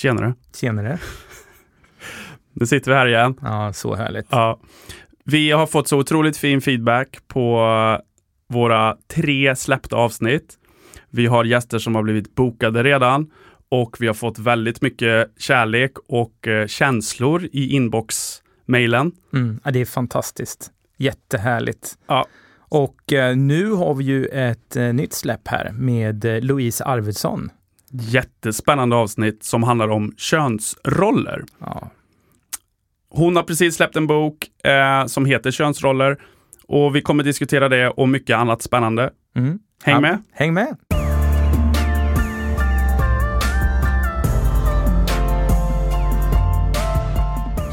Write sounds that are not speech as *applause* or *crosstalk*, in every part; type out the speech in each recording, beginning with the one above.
Tjenare. Tjenare. *laughs* Nu sitter vi här igen. Ja, så härligt. Ja. Vi har fått så otroligt fin feedback på våra tre släppta avsnitt. Vi har gäster som har blivit bokade redan och vi har fått väldigt mycket kärlek och eh, känslor i inbox-mailen. Mm, ja, det är fantastiskt. Jättehärligt. Ja. Och eh, nu har vi ju ett eh, nytt släpp här med Louise Arvidsson. Jättespännande avsnitt som handlar om könsroller. Ja. Hon har precis släppt en bok eh, som heter Könsroller och vi kommer diskutera det och mycket annat spännande. Mm. Häng Ja, med! Häng med!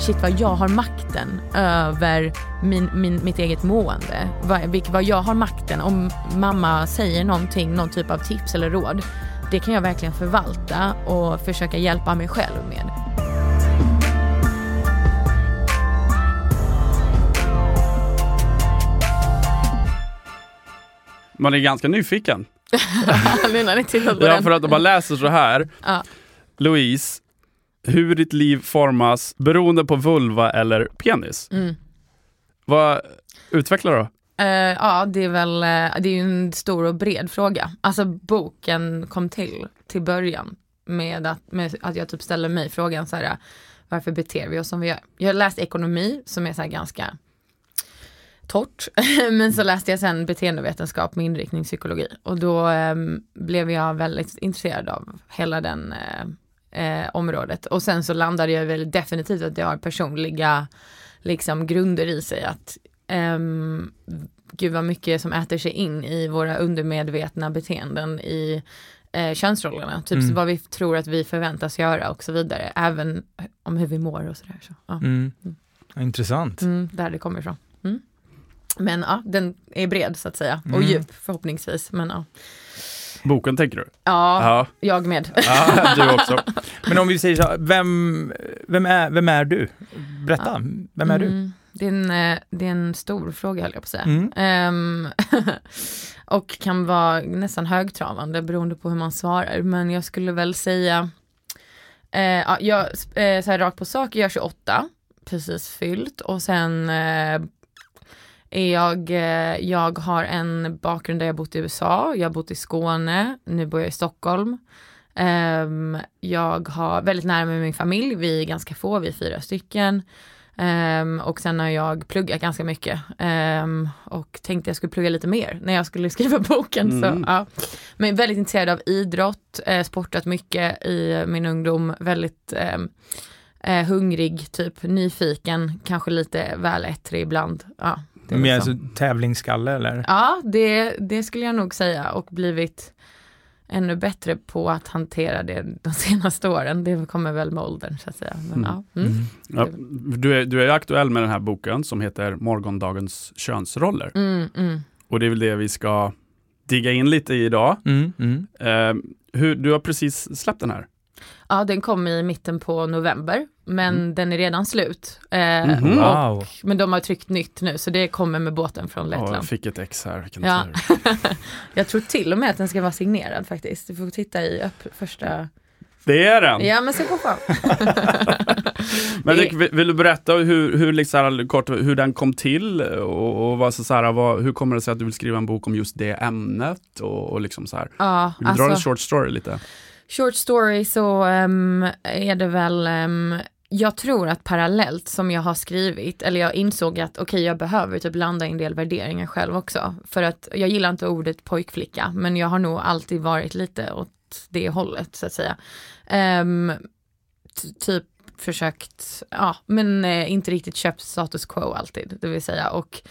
shit vad jag har makten över min, min, mitt eget mående. Vad, vad jag har makten om mamma säger någonting, någon typ av tips eller råd. Det kan jag verkligen förvalta och försöka hjälpa mig själv med. Man är ganska nyfiken. *laughs* nu när ni tittar på Ja, för att om man läser så här. Ja. Louise, hur ditt liv formas beroende på vulva eller penis. Mm. Vad Utveckla då. Uh, ja, det är väl eh, det är ju en stor och bred fråga. Alltså boken kom till till början med att, med att jag typ ställer mig frågan så här, varför beter vi oss som vi gör? Jag har läst ekonomi som är så här ganska torrt, *laughs* men så läste jag sen beteendevetenskap med inriktning psykologi och då um, blev jag väldigt intresserad av hela den uh, uh, området och sen så landade jag väl definitivt att det har personliga liksom grunder i sig att um, gud vad mycket som äter sig in i våra undermedvetna beteenden i eh, könsrollerna. Typ Mm. vad vi tror att vi förväntas göra och så vidare. Även om hur vi mår och sådär. Så, ja. Mm. Intressant. mm, där det kommer ifrån. Mm. Men ja, den är bred så att säga. Och Mm. djup förhoppningsvis. Men ja, Boken tänker du? ja Ja, jag med. *laughs* ja du också. Men om vi säger så vem, vem, är, vem är du? Berätta, vem är du? Det, är en, eh, det är en stor fråga höll jag på att säga. Mm. Ehm, *laughs* och kan vara nästan högtravande beroende på hur man svarar. Men jag skulle väl säga, eh, ja, jag, eh, så här rakt på sak, jag är 28, precis fyllt och sen eh, är jag, eh, jag har en bakgrund där jag bott i USA, jag har bott i Skåne, nu bor jag i Stockholm. Ehm, jag har väldigt nära med min familj, vi är ganska få, vi är fyra stycken. Ehm, och sen har jag pluggat ganska mycket Ehm, och tänkte jag skulle plugga lite mer när jag skulle *laughs* skriva boken. Mm. Så, ja. Men väldigt intresserad av idrott, eh, sportat mycket i min ungdom, väldigt ehm, eh, hungrig, typ nyfiken, kanske lite väl ettrig ibland. Ja, det är Med väl alltså så. tävlingsskalle eller? ja det, det skulle jag nog säga och blivit ännu bättre på att hantera det de *laughs* senaste åren. Det kommer väl med åldern så att säga. Men, Mm. ja. Mm. Ja, du, är, du är aktuell med den här boken som heter Morgondagens könsroller. Mm, mm. Och det är väl det vi ska digga in lite i idag. Mm, mm. Eh, hur, du har precis släppt den här. Ja, den kom i mitten på november, men Mm. den är redan slut. Eh, Mhm. och, Wow. men de har tryckt nytt nu, så det kommer med båten från Ja, jag Lettland. fick ett ex här. Vilken Ja. tur. *laughs* Jag tror till och med att den ska vara signerad faktiskt. Du får titta i upp första... Det är den! Ja, men se på fan. *laughs* Men vill, vill du berätta hur, hur, liksom, kort, hur den kom till? Och, och vad, så, så här, vad, hur kommer det sig att du vill skriva en bok om just det ämnet? Och, och liksom så här. Ja, Vill du dra en alltså, short story lite? Short story så um, är det väl um, jag tror att parallellt som jag har skrivit, eller jag insåg att okej jag behöver typ landa i en del värderingar själv också. För att jag gillar inte ordet pojkflicka, men jag har nog alltid varit lite åt det hållet så att säga. Um, typ försökt, ja men eh, inte riktigt köpt status quo alltid, det vill säga. Och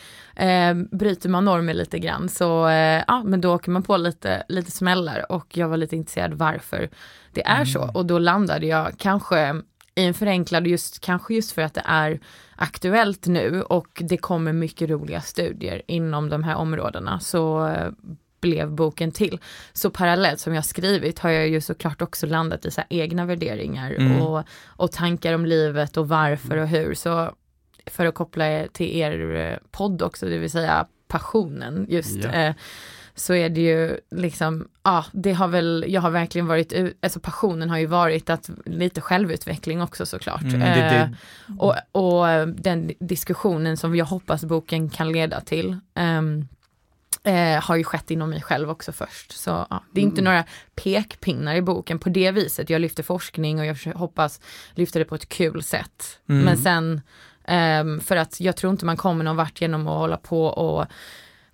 eh, bryter man normer lite grann så eh, ja men då åker man på lite, lite smällar. Och jag var lite intresserad varför det är så. Och då landade jag kanske i en förenklad just, kanske just för att det är aktuellt nu. Och det kommer mycket roliga studier inom de här områdena. Så eh, blev boken till. Så parallellt som jag skrivit har jag ju såklart också landat i så egna värderingar Mm. och, och tankar om livet och varför och hur. Så för att koppla till er eh, podd också, det vill säga passionen just. Ja. Eh, så är det ju liksom, ja det har väl, jag har verkligen varit, alltså passionen har ju varit att lite självutveckling också såklart. Mm, det, det. Eh, och, och den diskussionen som jag hoppas boken kan leda till. Um, eh, har ju skett inom mig själv också först. Så ja, det är inte mm. några pekpinnar i boken på det viset. Jag lyfter forskning och jag hoppas lyfta det på ett kul sätt. Mm. Men sen, eh, för att jag tror inte man kommer någon vart genom att hålla på och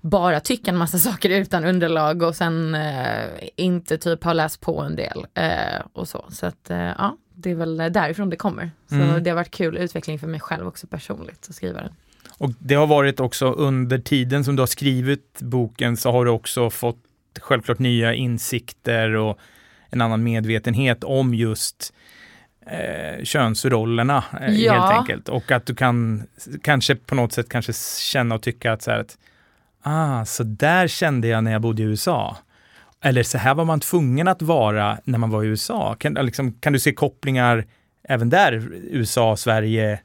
bara tycka en massa *laughs* saker utan underlag och sen eh, inte typ ha läst på en del eh, och så. Så att eh, ja, det är väl därifrån det kommer. Så mm. det har varit kul utveckling för mig själv också personligt att skriva den. Och det har varit också under tiden som du har skrivit boken så har du också fått självklart nya insikter och en annan medvetenhet om just eh, könsrollerna eh, ja. helt enkelt. Och att du kan kanske på något sätt kanske känna och tycka att så här att ah, så där kände jag när jag bodde i USA. Eller så här var man tvungen att vara när man var i USA. Kan, liksom, kan du se kopplingar även där, USA, Sverige,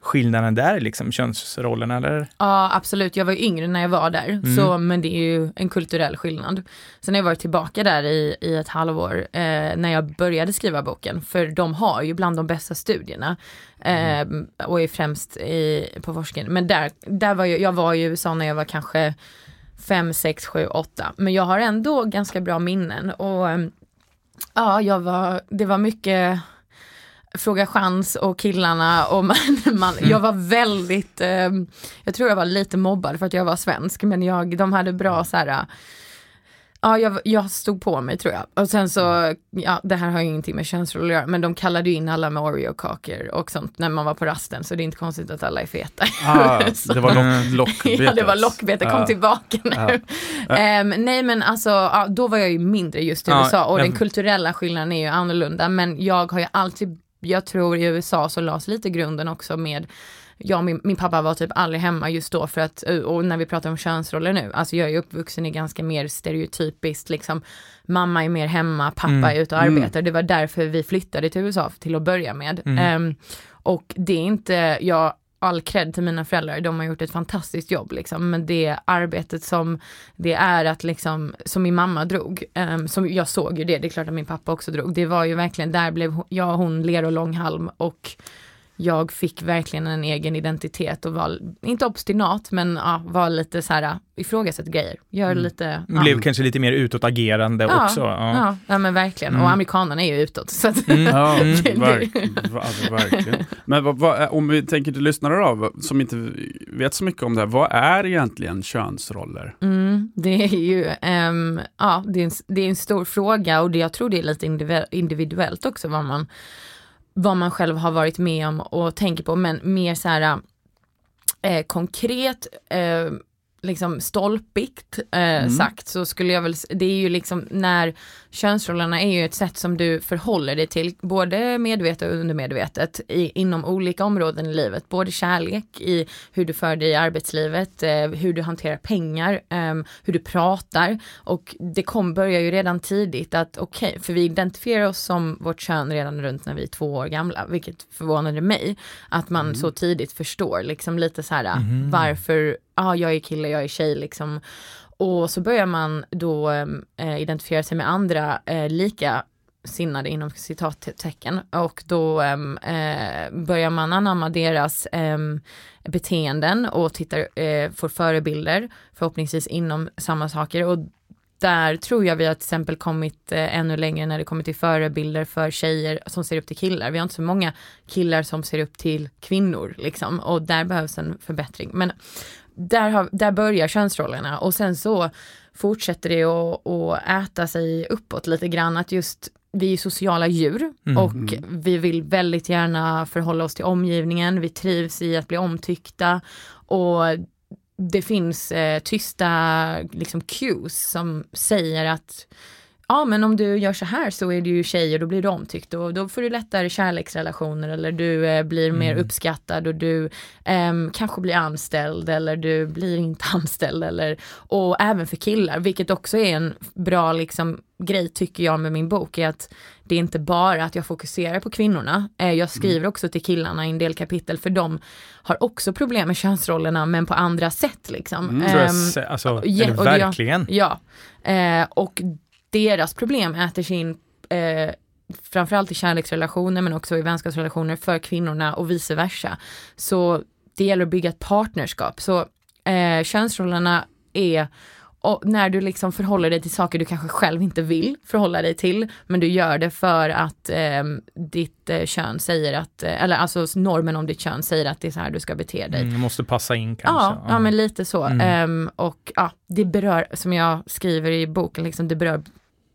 skillnaden där, liksom könsrollerna eller? Ja absolut, jag var yngre när jag var där, mm. så, men det är ju en kulturell skillnad. Sen har jag varit tillbaka där i, i ett halvår eh, när jag började skriva boken, för de har ju bland de bästa studierna eh, och är främst i, på forskning. Men där, där var jag, jag var i USA när jag var kanske fem, sex, sju, åtta. Men jag har ändå ganska bra minnen och eh, ja, jag var, det var mycket Fråga chans och killarna och man, *laughs* man mm. jag var väldigt, eh, jag tror jag var lite mobbad för att jag var svensk men jag, de hade bra så här, ja jag, jag stod på mig tror jag. Och sen så, ja det här har ju ingenting med könsroll att göra men de kallade ju in alla med Oreo-kakor och sånt när man var på rasten så det är inte konstigt att alla är feta. Ah, *laughs* det var lock, lockbete. *laughs* ja det var lockbete, kom ah. tillbaka nu. Ah. Um, nej men alltså, ja, då var jag ju mindre just i USA och den kulturella skillnaden är ju annorlunda men jag har ju alltid jag tror i USA så lades lite grunden också med jag min, min pappa var typ aldrig hemma just då för att, och när vi pratar om könsroller nu, alltså jag är uppvuxen i ganska mer stereotypiskt liksom, mamma är mer hemma, pappa mm. är ute och arbetar, mm. det var därför vi flyttade till USA till att börja med. Mm. Um, och det är inte, jag all cred till mina föräldrar, de har gjort ett fantastiskt jobb liksom. Men det arbetet som det är att liksom, som min mamma drog, um, som jag såg ju det, det är klart att min pappa också drog, det var ju verkligen, där blev jag och hon ler och långhalm och jag fick verkligen en egen identitet och var, inte obstinat, men ja, var lite så här ifrågasätt grejer. Gör mm. lite. Ja. Blev kanske lite mer utåtagerande ja, också. Ja. ja, ja men verkligen. Mm. Och amerikanerna är ju utåt. Så att mm. ja, *laughs* verk, alltså, verkligen. Men vad, vad, om vi tänker till lyssnare då, som inte vet så mycket om det här. Vad är egentligen könsroller? Mm, det är ju, um, ja, det är, en, det är en stor fråga och det, jag tror det är lite individuellt också vad man vad man själv har varit med om och tänker på, men mer så här eh, konkret, eh, liksom stolpigt eh, mm. sagt så skulle jag väl, det är ju liksom när könsrollerna är ju ett sätt som du förhåller dig till, både medvetet och undermedvetet, i, inom olika områden i livet. Både kärlek, i hur du för dig i arbetslivet, eh, hur du hanterar pengar, eh, hur du pratar. Och det kom, börjar ju redan tidigt att okej, okay, för vi identifierar oss som vårt kön redan runt när vi är två år gamla, vilket förvånade mig. Att man mm. så tidigt förstår liksom lite så här mm. varför, ah, jag är kille, jag är tjej liksom. Och så börjar man då eh, identifiera sig med andra eh, lika sinnade inom citattecken och då ehm, eh, börjar man anamma deras eh, beteenden och tittar, eh, får förebilder förhoppningsvis inom samma saker och där tror jag vi har till exempel kommit eh, ännu längre när det kommer till förebilder för tjejer som ser upp till killar. Vi har inte så många killar som ser upp till kvinnor liksom och där behövs en förbättring. Men där, har, där börjar könsrollerna och sen så fortsätter det att, att äta sig uppåt lite grann att just vi är sociala djur mm. och vi vill väldigt gärna förhålla oss till omgivningen. Vi trivs i att bli omtyckta och det finns eh, tysta liksom cues som säger att ja men om du gör så här så är du ju tjej och då blir du omtyckt och då får du lättare kärleksrelationer eller du eh, blir mer Mm. uppskattad och du ehm, kanske blir anställd eller du blir inte *laughs* anställd eller och även för killar vilket också är en bra liksom grej tycker jag med min bok är att det är inte bara att jag fokuserar på kvinnorna. Eh, jag skriver också till killarna i en del kapitel för de har också problem med könsrollerna men på andra sätt liksom. Mm. Jag, se- alltså, ja, verkligen. Ja, eh, och deras problem äter sig in eh, framförallt i kärleksrelationer men också i vänskapsrelationer för kvinnorna och vice versa. Så det gäller att bygga ett partnerskap. Så eh, könsrollerna är och när du liksom förhåller dig till saker du kanske själv inte vill förhålla dig till, men du gör det för att eh, ditt eh, kön säger att, eh, eller alltså normen om ditt kön säger att det är så här du ska bete dig. Mm, måste passa in kanske. Ja, ja, men lite så. Mm. Ehm, och ja, det berör, som jag skriver i boken, liksom, det berör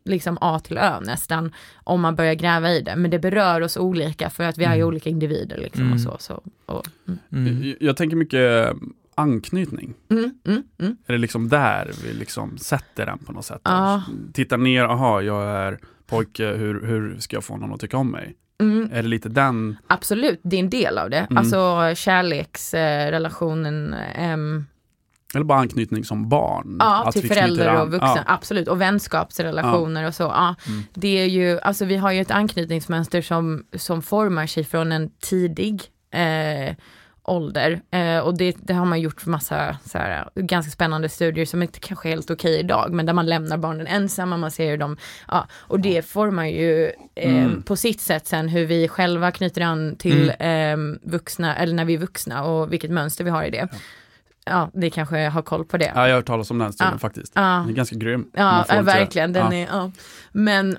liksom A till Ö nästan, om man börjar gräva i det. Men det berör oss olika för att vi är ju Mm. olika individer liksom Mm. och så. så och, mm. Mm. Jag, jag tänker mycket anknytning. Mm, mm, mm. Är det liksom där vi liksom sätter den på något sätt? Ja. Tittar ner, aha, jag är pojke, hur, hur ska jag få någon att tycka om mig? Mm, Är det lite den? absolut, det är en del av det. Mm. Alltså kärleksrelationen, ehm, Eller bara anknytning som barn? ja, Att till föräldrar och vuxna, Ja. absolut. Och vänskapsrelationer och så. Ja. Mm. Det är ju, alltså vi har ju ett anknytningsmönster som, som formar sig från en tidig eh, ålder. Eh, och det, det har man gjort massa så här, ganska spännande studier som inte kanske är helt okej idag, men där man lämnar barnen ensamma, man ser hur de, ja, och det formar ju eh, Mm. på sitt sätt sen hur vi själva knyter an till eh, vuxna, eller när vi är vuxna och vilket mönster vi har i det. Ja, det kanske har koll på det. Ja, jag har hört talas om den studien Ja. faktiskt. Ja. Den är ganska grym. Ja, ja lite- verkligen. Den ja. Är, ja. Men,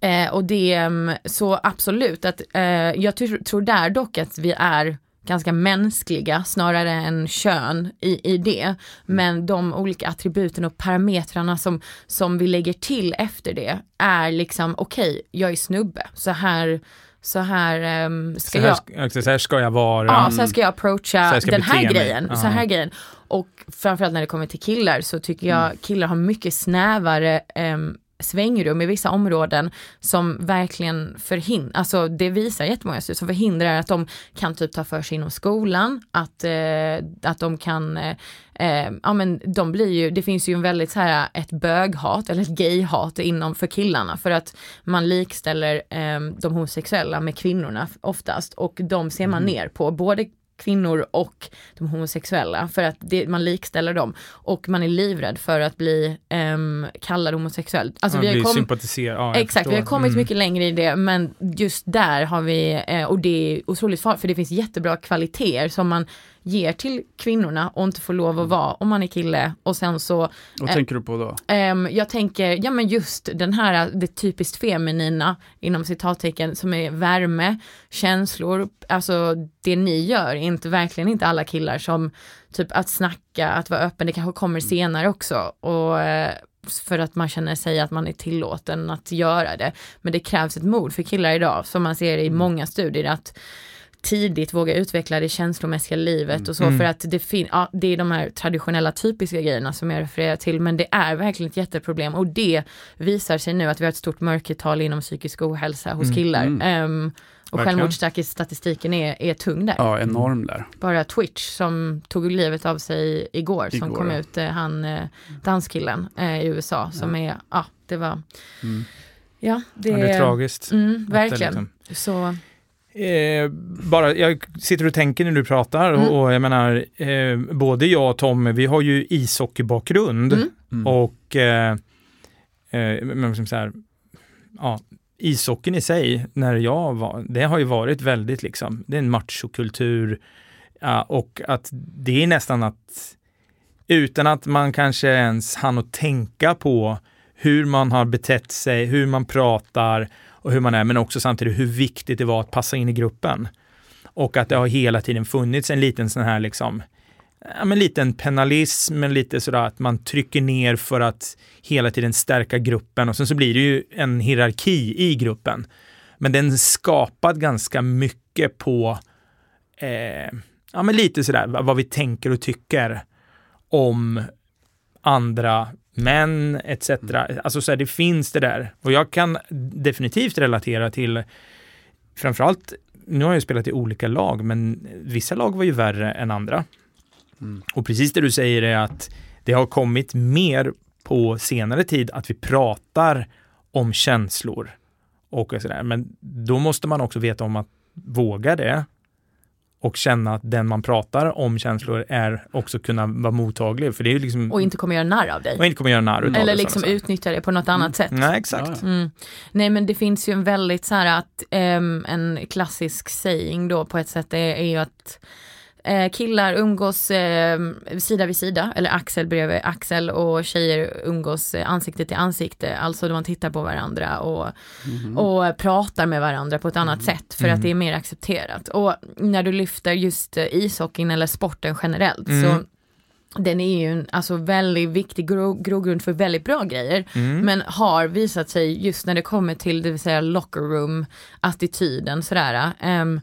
eh, och det, mm, så absolut att, eh, jag tror, tror där dock att vi är ganska mänskliga snarare än kön i, i det. Men de olika attributen och parametrarna som, som vi lägger till efter det är liksom okej, jag är snubbe, så här, så här ehm, ska Så, här, jag ska- så här ska jag vara. Ja, så här ska jag approacha här ska den här grejen. Ja. Så här grejen. Och framförallt när det kommer till killar så tycker jag Mm. killar har mycket snävare em, svängrum i vissa områden som verkligen förhindrar, alltså det visar jättemånga studier som förhindrar att de kan typ ta för sig inom skolan, att, eh, att de kan, eh, eh, ja men de blir ju, det finns ju en väldigt så här ett böghat eller ett gayhat inom för killarna för att man likställer eh, de homosexuella med kvinnorna oftast och de ser man ner på, både kvinnor och de homosexuella för att det, man likställer dem och man är livrädd för att bli um, kallad homosexuell. Alltså Ja, vi har kom, ja, Exakt, vi har kommit Mm. mycket längre i det men just där har vi, eh, och det är otroligt farligt för det finns jättebra kvaliteter som man ger till kvinnorna och inte får lov att vara om man är kille. Och sen så Vad Eh, tänker du på då? Ehm, jag tänker, ja men just den här, det typiskt feminina inom citattecken som är värme, känslor, alltså det ni gör inte, verkligen inte alla killar som typ att snacka, att vara öppen, det kanske kommer senare också. Och eh, för att man känner sig att man är tillåten att göra det. Men det krävs ett mod för killar idag, som man ser i många studier, att tidigt våga utveckla det känslomässiga livet och så Mm. för att det, fin- ja, det är de här traditionella typiska grejerna som jag refererar till men det är verkligen ett jätteproblem och det visar sig nu att vi har ett stort mörkertal inom psykisk ohälsa hos Mm. killar. Mm. Ehm, och Verkligen. självmordsstatistiken är, är tung där. Ja, enorm där. Bara Twitch som tog livet av sig igår, som Igår, kom ja. ut, eh, han eh, danskillen eh, i USA som är, ja det var, Mm. ja det, Ja, det är tragiskt. Mm, Att det verkligen. liksom- Så, Eh, bara, jag sitter och tänker när du pratar Mm. och, jag menar, eh, både jag och Tom, vi har ju ishockeybakgrund Mm. Mm. och eh, eh, men liksom så här, ja, ishockeyn i sig, när jag var, det har ju varit väldigt liksom, det är en machokultur ja, och att det är nästan att utan att man kanske ens hann att tänka på hur man har betett sig, hur man pratar och hur man är, men också samtidigt hur viktigt det var att passa in i gruppen. Och att det har hela tiden funnits en liten sån här liksom, ja, men liten penalism, men lite sådär att man trycker ner för att hela tiden stärka gruppen och sen så blir det ju en hierarki i gruppen. Men den skapad ganska mycket på, eh, ja men lite sådär vad vad vi tänker och tycker om andra män etc. Alltså så här, det finns det där. Och jag kan definitivt relatera till framförallt, nu har jag spelat i olika lag, men vissa lag var ju värre än andra. Mm. Och precis det du säger är att det har kommit mer på senare tid att vi pratar om känslor och sådär. Men då måste man också veta om att våga det och känna att den man pratar om känslor är också kunna vara mottaglig. För det är ju liksom, Och inte kommer göra narr av dig. och inte kommer göra narr utav Eller liksom utnyttja det på något annat sätt. Nej, exakt. Ja, ja. Mm. Nej men det finns ju en väldigt så här att ehm, en klassisk saying då på ett sätt är, är ju att eh, killar umgås eh, sida vid sida eller axel bredvid axel och tjejer umgås eh, ansikte till ansikte, alltså man tittar på varandra och, Mhm. och pratar med varandra på ett annat sätt för Mm. att det är mer accepterat. Och när du lyfter just eh, ishockeyn eller sporten generellt Mm. så den är ju en alltså, väldigt viktig gro grogrund för väldigt bra grejer. Mm. Men har visat sig just när det kommer till det vill säga locker room attityden sådär. ehm,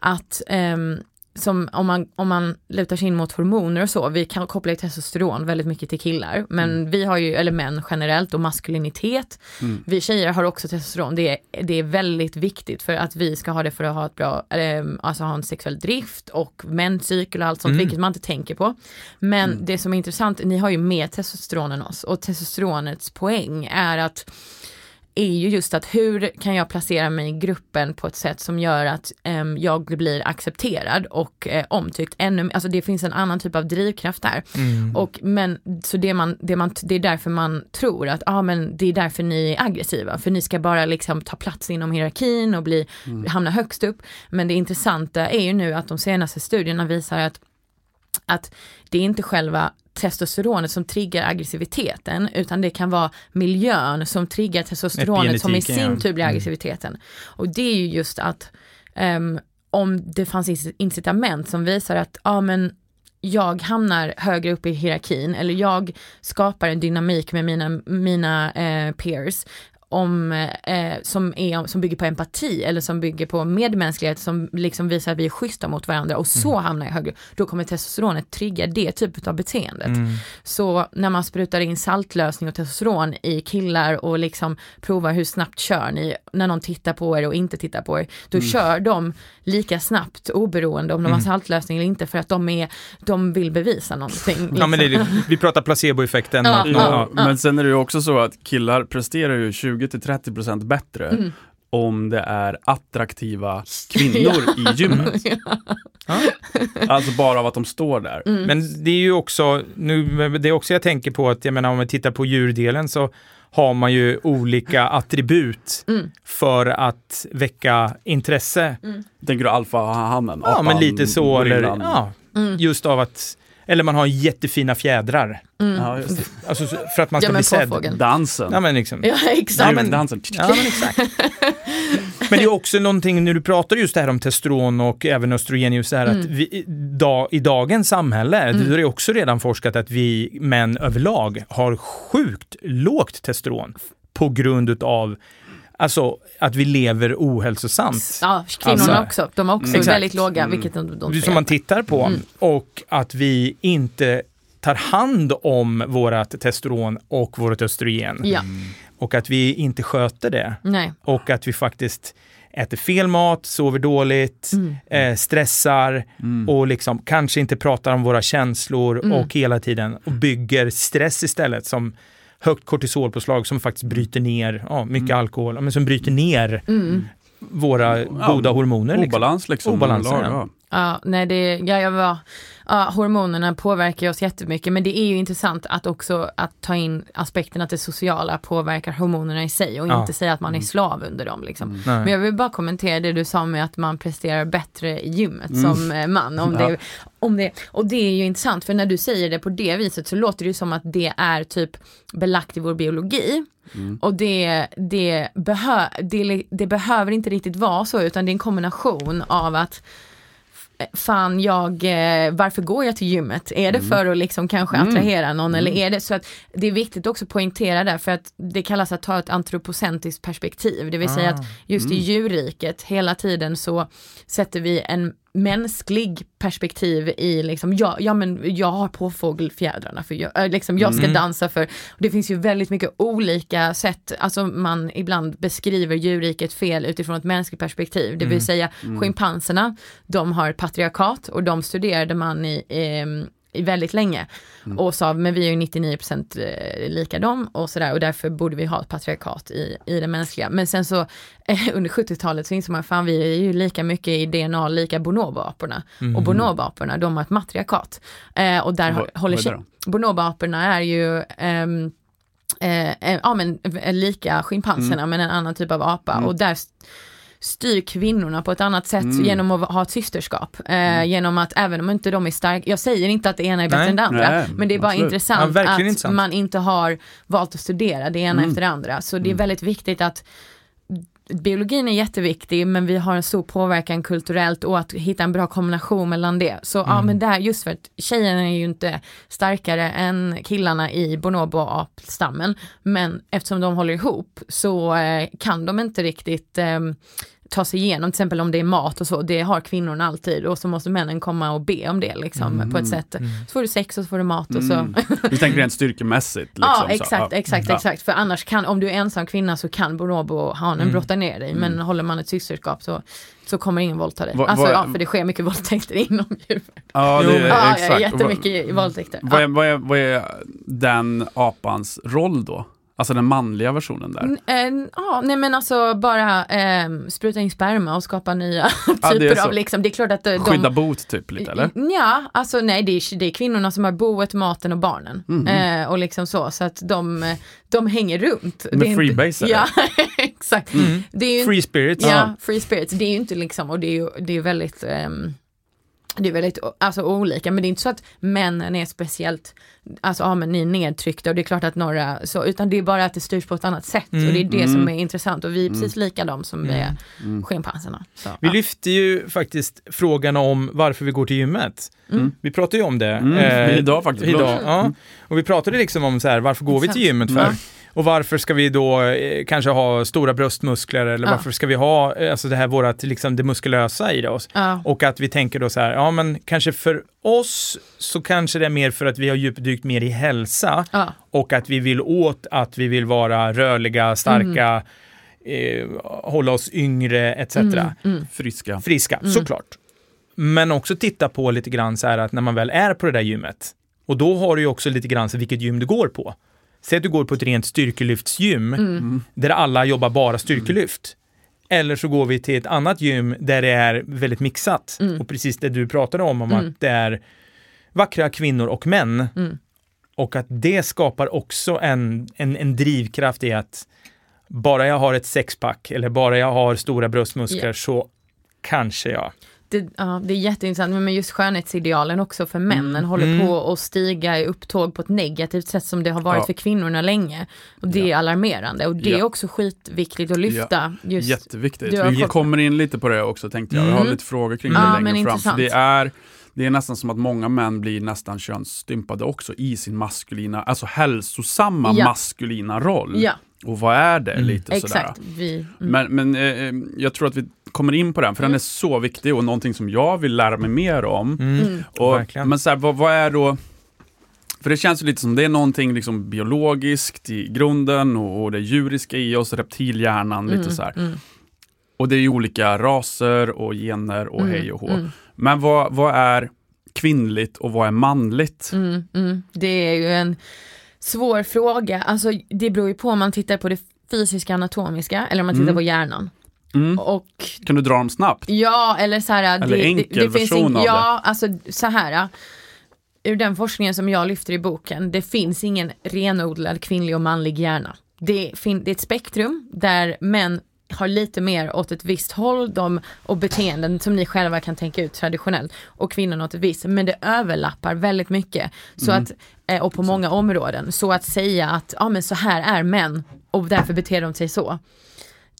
att ehm, som om man, om man lutar sig in mot hormoner och så, vi kan koppla testosteron väldigt mycket till killar, men vi har ju, eller män generellt och maskulinitet. Mm. Vi tjejer har också testosteron, det är, det är väldigt viktigt för att vi ska ha det för att ha ett bra, ehm, alltså ha en sexuell drift och menscykel och allt sånt, Mm. vilket man inte tänker på. Men Mm. det som är intressant, ni har ju mer testosteron än oss och testosteronets poäng är att är ju just att hur kan jag placera mig i gruppen på ett sätt som gör att em, jag blir accepterad och eh, omtyckt ännu Alltså det finns en annan typ av drivkraft där. Mm. Och, men, så det, man, det, man, det är därför man tror att ah, men det är därför ni är aggressiva. För ni ska bara liksom ta plats inom hierarkin och bli, hamna högst upp. Men det intressanta är ju nu att de senaste studierna visar att, att det är inte själva testosteronet som triggar aggressiviteten utan det kan vara miljön som triggar testosteronet som i sin tur blir Mm. aggressiviteten. Och det är ju just att ehm, om det fanns inc- incitament som visar att ja men jag hamnar högre upp i hierarkin eller jag skapar en dynamik med mina, mina eh, peers om, eh, som, är, som bygger på empati eller som bygger på medmänsklighet som liksom visar att vi är schyssta mot varandra och så hamnar jag högre. Då kommer testosteronet trigga det typet av beteendet. Mm. Så när man sprutar in saltlösning och testosteron i killar och liksom provar hur snabbt kör ni när någon tittar på er och inte tittar på er, då kör de lika snabbt oberoende om de har saltlösning eller inte för att de, är, de vill bevisa någonting. Ja, men det, liksom. är- vi pratar placeboeffekten. Ja, Ja, ja. men sen är det ju också så att killar presterar ju 20-30% bättre Mm. om det är attraktiva kvinnor *laughs* i gymmet. *laughs* Ja. Alltså bara av att de står där. Mm. Men det är ju också, nu, det är också jag tänker på att, jag menar om vi tittar på djurdelen så har man ju olika attribut Mm. för att väcka intresse. Tänker du alfahannen? Ja, men lite så, eller ja, Mm. just av att, eller man har jättefina fjädrar. Mm. Ja. Alltså så- för att man ska Ja, bli sedd. Dansen. Ja, men liksom. Ja exakt. Ja, men- Dansen. Ja, men exakt. *laughs* Men det är också någonting, när du pratar just det här om testosteron och även östrogen, just det här att Mm. vi, i dag, i dagens samhälle, är det också redan forskat att vi män överlag har sjukt lågt testosteron på grund utav Alltså att vi lever ohälsosamt. Ja, kvinnorna Alltså- också. De är också Exakt. väldigt låga, Mm. vilket de, de som man tittar på. Mm. Och att vi inte tar hand om vårat testosteron och vårt östrogen. Ja, Och att vi inte sköter det. nej. Och att vi faktiskt äter fel mat, sover dåligt, Mm. eh, stressar Mm. och liksom kanske inte pratar om våra känslor Mm. och hela tiden och bygger stress istället som högt kortisolpåslag som faktiskt bryter ner, ja, mycket Mm. alkohol, men som bryter ner Mm. våra goda hormoner. Liksom. Obalans liksom. Överlag, ja. Ja, nej det, ja, jag var, ja, hormonerna påverkar oss jättemycket men det är ju intressant att också att ta in aspekten att det sociala påverkar hormonerna i sig och Ja. inte säga att man är slav under dem liksom. Mm. Men jag vill bara kommentera det du sa med att man presterar bättre i gymmet Mm. som eh, man. Om *laughs* Ja. det, om det, och det är ju intressant för när du säger det på det viset så låter det som att det är typ belagt i vår biologi. Mm. Och det, det, behö, det, det behöver inte riktigt vara så utan det är en kombination av att Fan, jag, eh, varför går jag till gymmet? Är det för att liksom kanske Mm. attrahera någon eller Mm. är det så att det är viktigt också att poängtera där för att det kallas att ta ett antropocentriskt perspektiv, det vill säga att Ah. just i Mm. djurriket hela tiden så sätter vi en mänsklig perspektiv i liksom, ja, ja men jag har på fågelfjädrarna för jag, äh, liksom, jag ska Mm. dansa för, och det finns ju väldigt mycket olika sätt, alltså man ibland beskriver djurriket fel utifrån ett mänskligt perspektiv, det vill Mm. säga schimpanserna, de har patriarkat och de studerade man i, ehm, i väldigt länge. Och sa men vi är ju 99% eh, lika dem och sådär och därför borde vi ha ett patriarkat i, i det mänskliga. Men sen så eh, *laughs* under 70-talet så insåg man fan vi är ju lika mycket i DNA lika bonoboaporna. Och bonoboaporna de har ett matriarkat. Eh, och där Vad- hå- håller sig, bonoboaporna är ju ehm, eh, eh, ja men eh, lika schimpanserna men en annan typ av apa. Och där styr kvinnorna på ett annat sätt Mm. genom att ha ett systerskap. Eh, Genom att även om inte de är starka, jag säger inte att det ena är bättre Nej. än det andra, Nej, men det är bara absolut. Ja, intressant verkligen att intressant. man inte har valt att studera det ena Mm. efter det andra. Så det är väldigt viktigt att biologin är jätteviktig men vi har en stor påverkan kulturellt och att hitta en bra kombination mellan det. Så ja men där just för att tjejerna är ju inte starkare än killarna i bonobo-apstammen men eftersom de håller ihop så eh, kan de inte riktigt eh, ta sig igenom, till exempel om det är mat och så, det har kvinnorna alltid och så måste männen komma och be om det liksom på ett sätt. Så får du sex och så får du mat och så. Mm. Du tänker rent styrkemässigt? Liksom, Ja exakt, exakt, Ja. exakt. För annars kan, om du är ensam kvinna så kan bonobo-hanen brotta ner dig. Men håller man ett systerskap så, så kommer ingen våldta dig. Va- alltså vad- ja, för det sker mycket våldtäkter *laughs* inom djur. Ja, det, Ja, ja, exakt. jättemycket våldtäkter. Vad är, vad, är, vad är den apans roll då? Alltså den manliga versionen där? N- eh, Ja, nej men alltså bara eh, spruta in sperma och skapa nya *laughs* Ja, typer av liksom, det är klart att de, Skydda bot typ lite eller? Ja, alltså nej det är, det är kvinnorna som har boet, maten och barnen. Mhm. Eh, och liksom så, så att de, eh, de hänger runt. Inte- freebasare. Ja, *laughs* exakt. Mm. Ju Free spirits. Ja, free spirits. Det är ju inte liksom, och det är ju det är väldigt, ehm, det är väldigt alltså, olika, men det är inte så att männen är speciellt, alltså ja men ni är nedtryckta och det är klart att några så, utan det är bara att det styrs på ett annat sätt och det är det som är intressant och vi är precis lika de som vi är Mm. schimpanserna. Så, Vi ja. lyfte ju faktiskt frågan om varför vi går till gymmet. Mm. Vi pratade ju om det. Mm, eh, *laughs* idag faktiskt. Idag, ja. Och vi pratade liksom om så här, varför går vi till gymmet för? Och varför ska vi då eh, kanske ha stora bröstmuskler eller Ja. varför ska vi ha eh, alltså det här vårat, liksom det muskulösa i oss? Ja. Och att vi tänker då så här, ja men kanske för oss så kanske det är mer för att vi har djupdykt mer i hälsa Ja. och att vi vill åt att vi vill vara rörliga, starka, Mm. eh, hålla oss yngre etc. Friska. Friska, såklart. Men också titta på lite grann så här att när man väl är på det där gymmet och då har du ju också lite grann så vilket gym du går på. Säg att du går på ett rent styrkelyftsgym Mm. där alla jobbar bara styrkelyft. Eller så går vi till ett annat gym där det är väldigt mixat. Mm. Och precis det du pratade om, om att det är vackra kvinnor och män. Mm. Och att det skapar också en, en, en drivkraft i att bara jag har ett sexpack eller bara jag har stora bröstmuskler Ja. så kanske jag. Det, ja, det är jätteintressant, men just skönhetsidealen också för männen håller Mm. på att stiga i upptåg på ett negativt sätt som det har varit Ja. för kvinnorna länge. Och det är alarmerande och det är Ja. också skitviktigt att lyfta. Just, Jätteviktigt. Vi kommer in lite på det också tänkte jag. Jag har Mm. lite frågor kring Ja, det men längre fram. Intressant. det, är, det är nästan som att många män blir nästan könsstympade också i sin maskulina, alltså hälsosamma Ja. maskulina roll. Ja, Och vad är det? Lite sådär. exakt. Vi, mm. Men, men eh, eh, jag tror att vi kommer in på den, för den är så viktig och någonting som jag vill lära mig mer om. Mm. Och, Verkligen. men så här, vad, vad är då för det känns ju lite som det är någonting liksom biologiskt i grunden och, och det djuriska i oss, reptilhjärnan, lite så här. mm. Och det är ju olika raser och gener och Mm, hej och hå. mm. Men vad, vad är kvinnligt och vad är manligt? Mm, mm. Det är ju en svår fråga. Alltså det beror ju på om man tittar på det fysiska anatomiska eller om man tittar Mm. på hjärnan. Mm. Och Kan du dra dem snabbt? ja, eller så här. Eller enkel version av Ja, alltså så här. Ur den forskningen som jag lyfter i boken, det finns ingen renodlad kvinnlig och manlig hjärna. Det, fin- det är ett spektrum där män har lite mer åt ett visst håll de, och beteenden som ni själva kan tänka ut traditionellt och kvinnorna åt ett visst, men det överlappar väldigt mycket. Så att, eh, och på många områden. Så att säga att ja, men så här är män och därför beter de sig så.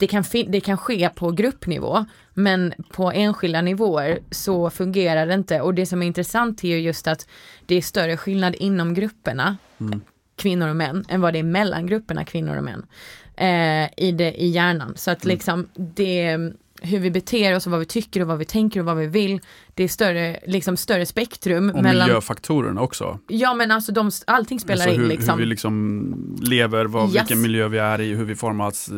Det kan, det kan ske på gruppnivå, men på enskilda nivåer så fungerar det inte. Och det som är intressant är ju just att det är större skillnad inom grupperna, kvinnor och män, än vad det är mellan grupperna kvinnor och män. Eh, i, det, I hjärnan. Så att liksom det, hur vi beter oss och vad vi tycker och vad vi tänker och vad vi vill. Det är större, liksom större spektrum. Och mellan, miljöfaktorerna också. Ja men alltså de, allting spelar alltså in hur, liksom. hur vi liksom lever, vad, Yes. vilken miljö vi är i, hur vi formas eh,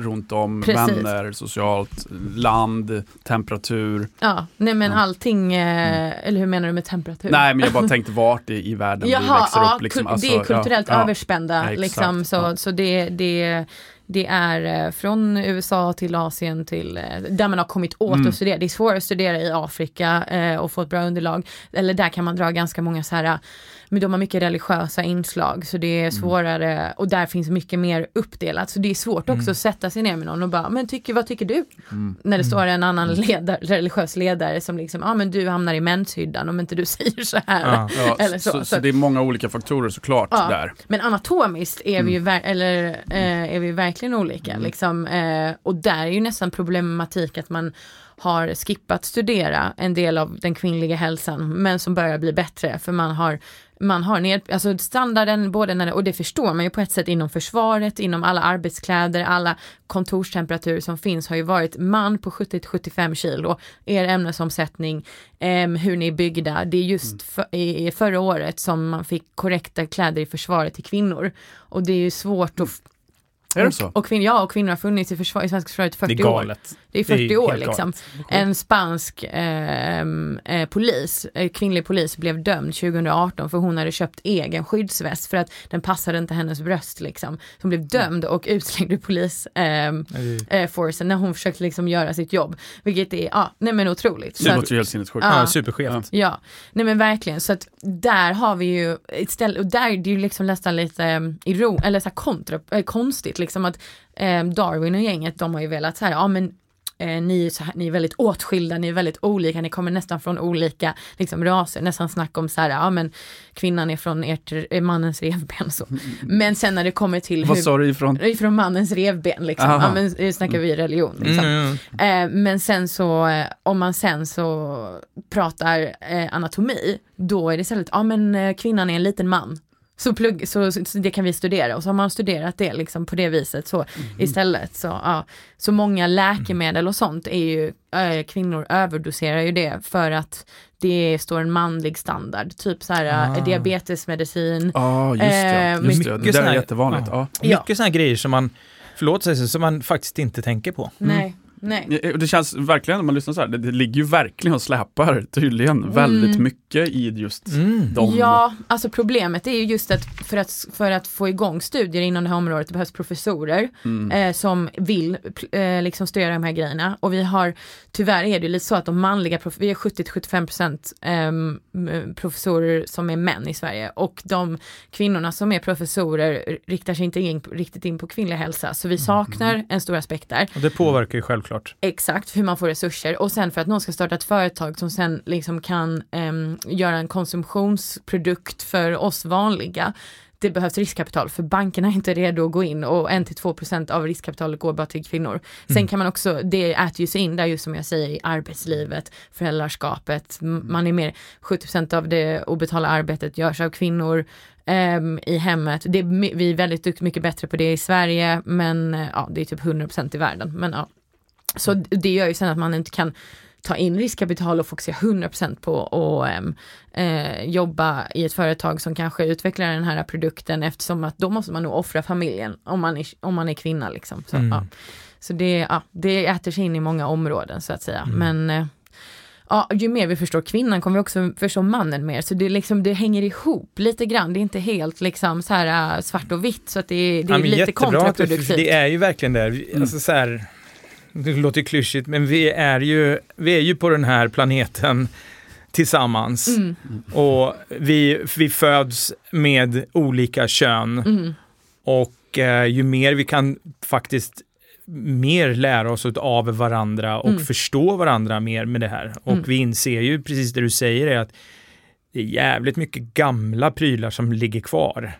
runt om, Precis. vänner, socialt, land, temperatur. Ja, nej men Ja. Mm. allting, eh, eller hur menar du med temperatur? Nej men jag bara *laughs* tänkte vart i, i världen vi Jaha, växer ja, upp. Liksom. Alltså, det är kulturellt ja, överspända. Ja, liksom, så så det, det, det är eh, från USA till Asien till eh, där man har kommit åt Mm. att studera. Det är svårare att studera i Afrika eh, och få ett bra underlag. Eller där kan man dra ganska många så här, men de har mycket religiösa inslag så det är Mm. svårare och där finns mycket mer uppdelat. Så det är svårt också att sätta sig ner med någon och bara, men tycker, vad tycker du? Mm. När det står en annan ledare, religiös ledare som liksom, ja ah, men du hamnar i menshyddan om inte du *laughs* säger så här. Ja. Ja, *laughs* Eller så, så, så, så- det är många olika faktorer såklart Ja. där. Men anatomiskt är vi ju ver- eller, eh, är vi verkligen olika. Mm. Liksom, eh, och där är ju nästan problematik att man har skippat studera en del av den kvinnliga hälsan men som börjar bli bättre för man har man har ner, alltså standarden både när det, och det förstår man ju på ett sätt inom försvaret, inom alla arbetskläder, alla kontorstemperaturer som finns har ju varit man på 70-75 kilo, er ämnesomsättning, em, hur ni är byggda. Det är just för, i, förra året som man fick korrekta kläder i försvaret till kvinnor. Och det är ju svårt att... Det och? Och kvin, ja, och kvinnor har funnits i, försvar, i svenska försvaret i Det är 40 år. Det är 40 Det är år liksom. galet. En spansk ehm, eh, polis, eh, kvinnlig polis blev dömd 2018 för hon hade köpt egen skyddsväst för att den passade inte hennes bröst liksom. Hon blev dömd och utslängd ur polis ehm, eh, när hon försökte liksom göra sitt jobb. Vilket är, ja, nej men otroligt. Så Det låter ju helt sinnessjukt. Ja. Ja, superskevt. Ja, nej men verkligen. Så att där har vi ju ett ställe, och där är det ju liksom nästan lite um, iro, eller så här kontra, eh, konstigt liksom att eh, Darwin och gänget, de har ju velat så här, ja men eh, ni, är så här, ni är väldigt åtskilda, ni är väldigt olika, ni kommer nästan från olika liksom, raser, nästan snack om så här, ja men kvinnan är från ert, eh, mannens revben så. Men sen när det kommer till Vad sa du ifrån? från mannens revben liksom, Aha. ja men nu snackar vi religion liksom. Mm, mm. Eh, men sen så, eh, om man sen så pratar eh, anatomi, då är det istället, ja men eh, kvinnan är en liten man. Så, plugg, så, så, så det kan vi studera och så har man studerat det liksom på det viset så istället. Så, ja. så många läkemedel och sånt är ju, eh, kvinnor överdoserar ju det för att det står en manlig standard. Typ så här Ah. eh, diabetesmedicin. Ja, just det. Eh, Just det. mycket det där är jättevanligt. Ja. Ja. Mycket sådana grejer som man, förlåt sig, som man faktiskt inte tänker på. Nej, nej. Det känns verkligen, när man lyssnar så här, det, det ligger ju verkligen och släpar tydligen väldigt mycket i just Mm. de... Ja, alltså problemet är ju just att för, att för att få igång studier inom det här området det behövs professorer Mm. eh, som vill eh, liksom studera de här grejerna. Och vi har, tyvärr är det lite så att de manliga, prof- vi är 70-75% ehm, m- professorer som är män i Sverige och de kvinnorna som är professorer riktar sig inte in, riktigt in på kvinnlig hälsa. Så vi saknar en stor aspekt där. Och det påverkar ju självklart. Exakt, hur man får resurser och sen för att någon ska starta ett företag som sen liksom kan ehm, göra en konsumtionsprodukt för oss vanliga. Det behövs riskkapital för bankerna är inte redo att gå in och 1-2% av riskkapitalet går bara till kvinnor. Sen kan man också, det äter ju sig in där just som jag säger i arbetslivet, föräldraskapet, man är mer, 70% av det obetalda arbetet görs av kvinnor ehm, i hemmet. Det vi är väldigt mycket bättre på det i Sverige men eh, ja, det är typ 100% i världen. Men ja, så det gör ju sen att man inte kan ta in riskkapital och fokusera 100% på att ehm, eh, jobba i ett företag som kanske utvecklar den här produkten eftersom att då måste man nog offra familjen om man är, om man är kvinna liksom. Så, Mm. ja. så det, ja, det äter sig in i många områden så att säga. Men eh, Ja, ju mer vi förstår kvinnan kommer vi också förstå mannen mer. Så det, liksom, det hänger ihop lite grann. Det är inte helt liksom så här äh, svart och vitt. Så att det, är- det är Ja, lite det, kontraproduktivt. för det är ju verkligen det. Vi- Alltså så här, det låter klyschigt, men vi är, ju, vi är ju på den här planeten tillsammans. Mm, Och vi, vi föds med olika kön. mm, Och eh, ju mer vi kan faktiskt mer lära oss av varandra och Mm. förstå varandra mer med det här. Och Mm. vi inser ju precis det du säger är att det är jävligt mycket gamla prylar som ligger kvar.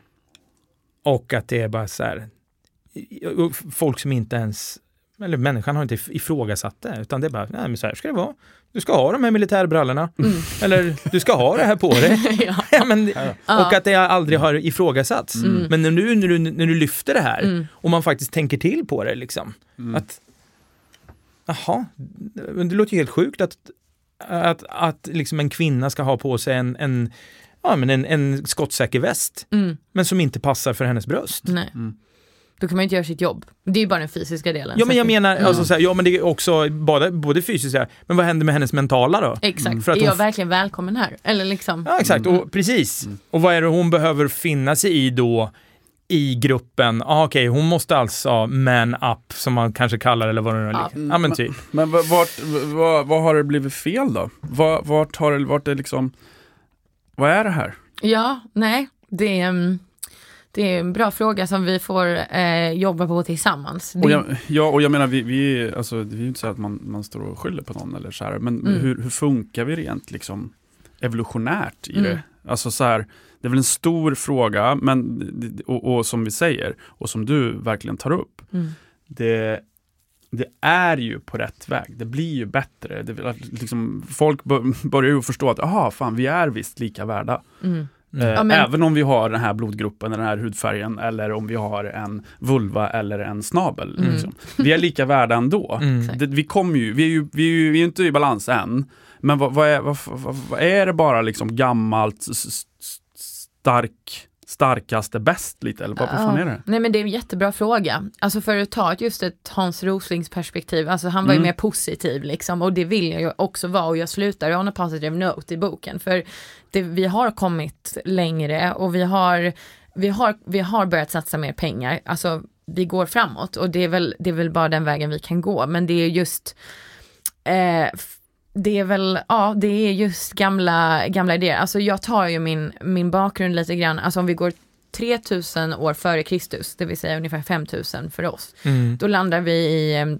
Och att det är bara så här, folk som inte ens, eller människan har inte ifrågasatt det, utan det är bara, nej men så här ska det vara. Du ska ha de här militärbrallorna. mm. Eller du ska ha det här på dig. *laughs* ja. *laughs* ja, men, Ja. och att det aldrig har ifrågasatts. Mm. Men när du, när, du, när du lyfter det här Mm. och man faktiskt tänker till på det liksom. Mm. Att, jaha, det låter ju helt sjukt att, att, att liksom en kvinna ska ha på sig en, en, ja, men en, en skottsäker väst, Mm, men som inte passar för hennes bröst. nej. Mm. Då kan man inte göra sitt jobb. Det är ju bara den fysiska delen. Ja men jag menar, Mm. alltså, så här, ja men det är också både, både fysiskt, här, men vad händer med hennes mentala då? Exakt, För att är hon jag verkligen välkommen här? Eller liksom, Ja exakt, och precis. Och vad är det hon behöver finna sig i då i gruppen? Ah, Okej, hon måste alltså man up som man kanske kallar det eller vad det nu är. Ja. Ja men typ. Men va- vart, va- vad har det blivit fel då? Va- Vart har det, vart är liksom, vad är det här? ja, nej, det är, mm, det är en bra fråga som vi får eh, jobba på tillsammans. Och jag, ja, och jag menar, vi, vi, alltså, det är ju inte så att man, man står och skyller på någon eller så här, men Mm. hur, hur funkar vi rent liksom evolutionärt i Mm. det? Alltså så här, det är väl en stor fråga, men, och, och som vi säger, och som du verkligen tar upp, mm, det, det är ju på rätt väg. Det blir ju bättre. Det, liksom, folk bör, börjar ju förstå att, aha, fan, vi är visst lika värda. mm. Eh, Ja, men- Även om vi har den här blodgruppen, den här hudfärgen, eller om vi har en vulva eller en snabel. Mm. Liksom. Vi är lika värda ändå. Mm. Det, vi kommer ju, vi är ju, vi är ju vi är inte i balans än. Men vad, vad, är, vad, vad, vad är det bara liksom gammalt, stark, starkaste bäst lite? Eller vad, vad fan är det? Nej men det är en jättebra fråga. Alltså för att ta ett- just ett Hans Roslings perspektiv, alltså han var ju Mm. mer positiv liksom och det vill jag ju också vara och jag slutar on a positive note i boken för det, vi har kommit längre och vi har, vi, har, vi har börjat satsa mer pengar, alltså vi går framåt och det är väl, det är väl bara den vägen vi kan gå men det är just eh, det är väl, ja det är just gamla, gamla idéer. Alltså jag tar ju min, min bakgrund lite grann, alltså om vi går 3000 år före Kristus, det vill säga ungefär 5000 för oss. Mm. Då landar vi i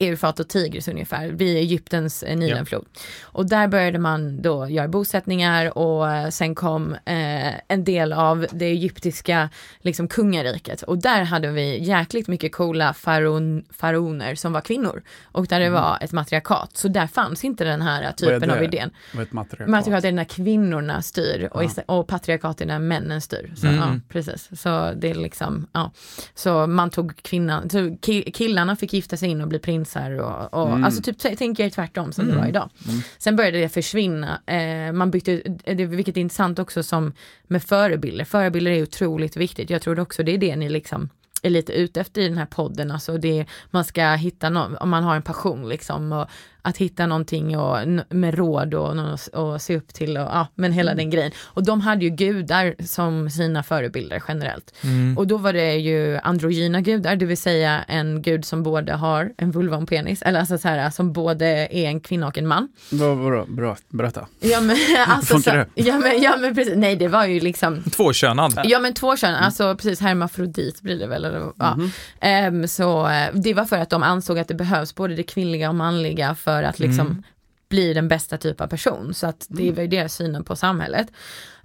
Eufrat och Tigris ungefär, vid Egyptens eh, Nilenflod. Och där började man då göra bosättningar och eh, sen kom eh, en del av det egyptiska liksom, kungariket. Och där hade vi jäkligt mycket coola faraon, faraoner som var kvinnor. Och där det var ett matriarkat. Så där fanns inte den här Mm. Är typen av idén. Vad är ett matriarkat? Matriarkat är när kvinnorna styr och, Ja. och patriarkat är när männen styr. Så, Mm. ja, precis. så det är liksom, ja. Så man tog kvinnan, så killarna fick gifta sig in och bli prinsar och, och Mm. alltså typ t- tänk er tvärtom som det Mm. var idag. Mm. Sen började det försvinna, eh, man bytte, det, vilket är intressant också som med förebilder. Förebilder är otroligt viktigt, jag tror också det är det ni liksom är lite ute efter i den här podden, alltså det, man ska hitta någon, om man har en passion liksom, och att hitta någonting och, med råd och, och se upp till och ja, men hela den grejen. Och de hade ju gudar som sina förebilder generellt. Mm. Och då var det ju androgyna gudar, det vill säga en gud som både har en vulva och en penis, eller alltså så här, som både är en kvinna och en man. Vad, vad, bra, berätta. Ja men *laughs* *laughs* alltså, Funkar det? ja, men, ja men precis, nej det var ju liksom Tvåkönad. Ja men två kön, alltså precis hermafrodit blir det väl. Eller, ja. Ehm, så eh, det var för att de ansåg att det behövs både det kvinnliga och manliga för att liksom Mm. bli den bästa typ av person. Så att det var ju deras synen på samhället.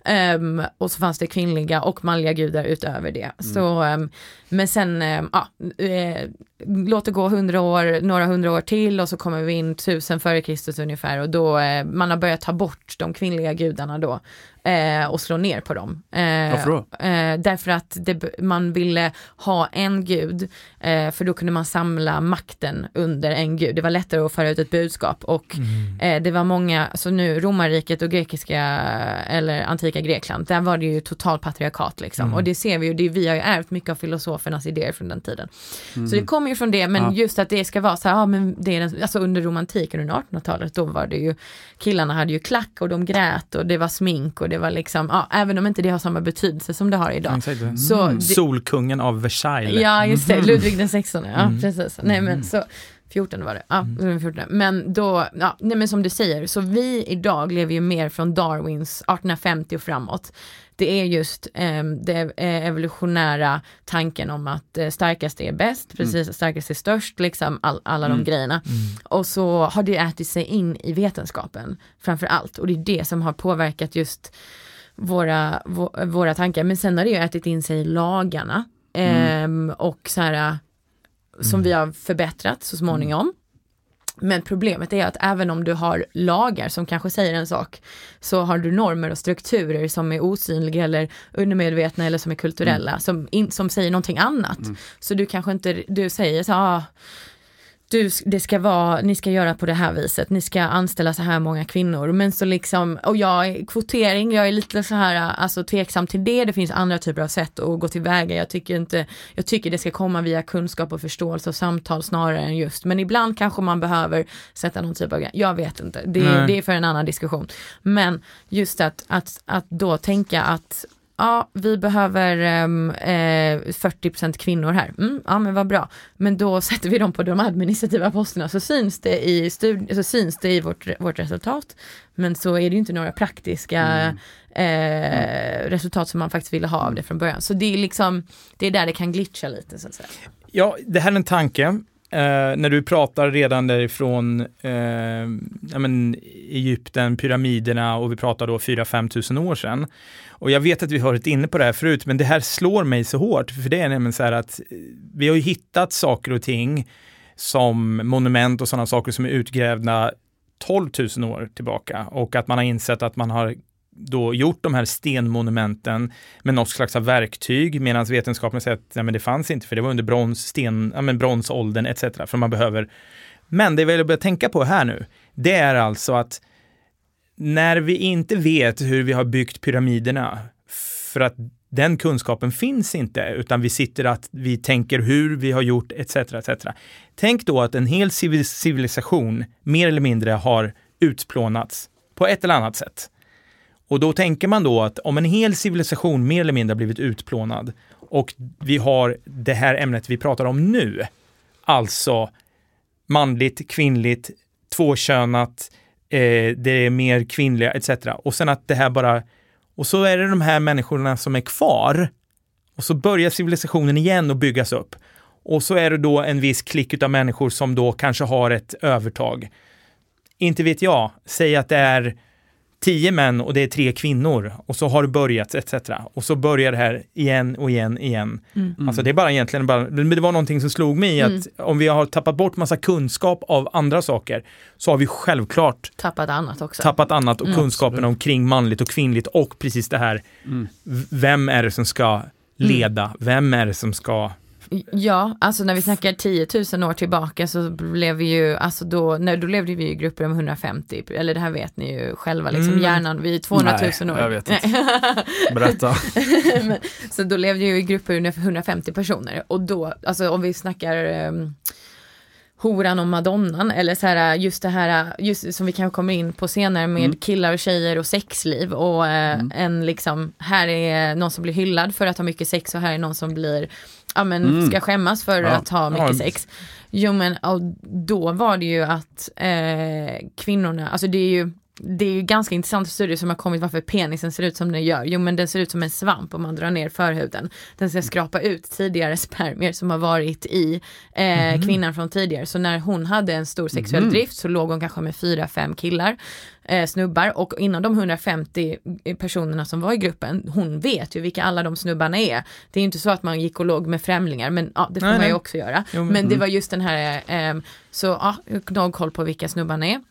Ehm, och så fanns det kvinnliga och manliga gudar utöver det. Så, ehm, men sen, ehm, ja, eh, låt det gå hundra år, några hundra år till och så kommer vi in tusen före Kristus ungefär och då, eh, man har börjat ta bort de kvinnliga gudarna då eh, och slå ner på dem. Eh, Varför då? Eh, därför att det, man ville ha en gud, eh, för då kunde man samla makten under en gud. Det var lättare att föra ut ett budskap och Mm. eh, det var många, så nu romarriket och grekiska eller antika Grekland, där var det ju total patriarkat liksom. Mm. Och det ser vi ju, det, vi har ju ärvt mycket av filosofernas idéer från den tiden. Mm. Så det kommer ju från det, men Ja. just att det ska vara så här, ja men det är den, alltså under romantiken under 1800-talet, då var det ju, killarna hade ju klack och de grät och det var smink och det var liksom, ja även om inte det har samma betydelse som det har idag. Exakt. Så det, Solkungen av Versailles. Ja, just det. Ludvig den 16. Ja, Mm. precis. Nej, men så 14 var det. Ja, mm. 14. Men då, ja, nej men som du säger, så vi idag lever ju mer från Darwins 1850 och framåt. Det är just eh, det evolutionära tanken om att eh, starkast är bäst, precis, starkast är störst, liksom all, alla Mm. de grejerna. Mm. Och så har det ätit sig in i vetenskapen framför allt och det är det som har påverkat just våra, vå- våra tankar. Men sen har det ju ätit in sig i lagarna ehm, och så här som vi har förbättrat så småningom. Men problemet är att även om du har lagar som kanske säger en sak så har du normer och strukturer som är osynliga eller undermedvetna eller som är kulturella som, in, som säger någonting annat. Mm. Så du kanske inte, du säger så ah, du, det ska vara, ni ska göra på det här viset, ni ska anställa så här många kvinnor. Men så liksom, och jag, kvotering, jag är lite så här, alltså tveksam till det. Det finns andra typer av sätt att gå tillväga. Jag tycker inte, jag tycker det ska komma via kunskap och förståelse och samtal snarare än just, men ibland kanske man behöver sätta någon typ av, jag vet inte, det, det är för en annan diskussion. Men just att, att, att då tänka att ja, vi behöver um, eh, 40% kvinnor här. Mm, ja, men vad bra. Men då sätter vi dem på de administrativa posterna så syns det i, så syns det i vårt, vårt resultat. Men så är det ju inte några praktiska mm. Eh, resultat som man faktiskt ville ha av det från början. Så det är liksom, det är där det kan glitcha lite så att säga. Ja, det här är en tanke eh, när du pratar redan därifrån eh, ja, men, Egypten, pyramiderna och vi pratar då 4-5 tusen år sedan. Och jag vet att vi har varit inne på det här förut, men det här slår mig så hårt, för det är nämligen så här att eh, vi har ju hittat saker och ting som monument och sådana saker som är utgrävda 12 000 år tillbaka och att man har insett att man har då gjort de här stenmonumenten med något slags av verktyg medan vetenskapen säger att ja, men det fanns inte för det var under brons, sten, ja, men bronsåldern etc. För man behöver. Men det vi vill börja tänka på här nu, det är alltså att när vi inte vet hur vi har byggt pyramiderna, för att den kunskapen finns inte, utan vi sitter att vi tänker hur vi har gjort etc. etc. Tänk då att en hel civilisation mer eller mindre har utplånats på ett eller annat sätt. Och då tänker man då att om en hel civilisation mer eller mindre har blivit utplånad och vi har det här ämnet vi pratar om nu, alltså manligt, kvinnligt, tvåkönat, eh, det är mer kvinnliga etc. Och sen att det här bara, och så är det de här människorna som är kvar och så börjar civilisationen igen att byggas upp. Och så är det då en viss klick av människor som då kanske har ett övertag. Inte vet jag, säg att det är tio män och det är tre kvinnor och så har det börjat etc. Och så börjar det här igen och igen igen. Mm. Alltså det är bara egentligen bara, men det var någonting som slog mig mm. att om vi har tappat bort massa kunskap av andra saker så har vi självklart tappat annat också. Tappat annat och mm. kunskapen omkring manligt och kvinnligt och precis det här. Mm. Vem är det som ska mm. leda? Vem är det som ska Ja, alltså när vi snackar 10 000 år tillbaka så blev vi ju, alltså då, nej, då levde vi i grupper om 150, eller det här vet ni ju själva, liksom mm. hjärnan, vi är 200 000 nej, år. jag vet *laughs* inte. Berätta. *laughs* Men, så då levde vi i grupper ungefär 150 personer och då, alltså om vi snackar um, horan och madonnan eller så här just det här just som vi kanske kommer in på senare med mm. killar och tjejer och sexliv och eh, mm. en liksom här är någon som blir hyllad för att ha mycket sex och här är någon som blir ja men mm. ska skämmas för ja. att ha mycket ja. sex. Jo men då var det ju att eh, kvinnorna, alltså det är ju det är ju ganska intressant studie som har kommit varför penisen ser ut som den gör. Jo men den ser ut som en svamp om man drar ner förhuden. Den ska skrapa ut tidigare spermier som har varit i eh, mm. kvinnan från tidigare. Så när hon hade en stor sexuell mm. drift så låg hon kanske med fyra, fem killar, eh, snubbar och inom de 150 personerna som var i gruppen, hon vet ju vilka alla de snubbarna är. Det är inte så att man gick och låg med främlingar men ja, det får nej, man ju också göra. Jo, men, men det mm. var just den här, eh, så ja, jag har koll på vilka snubbarna är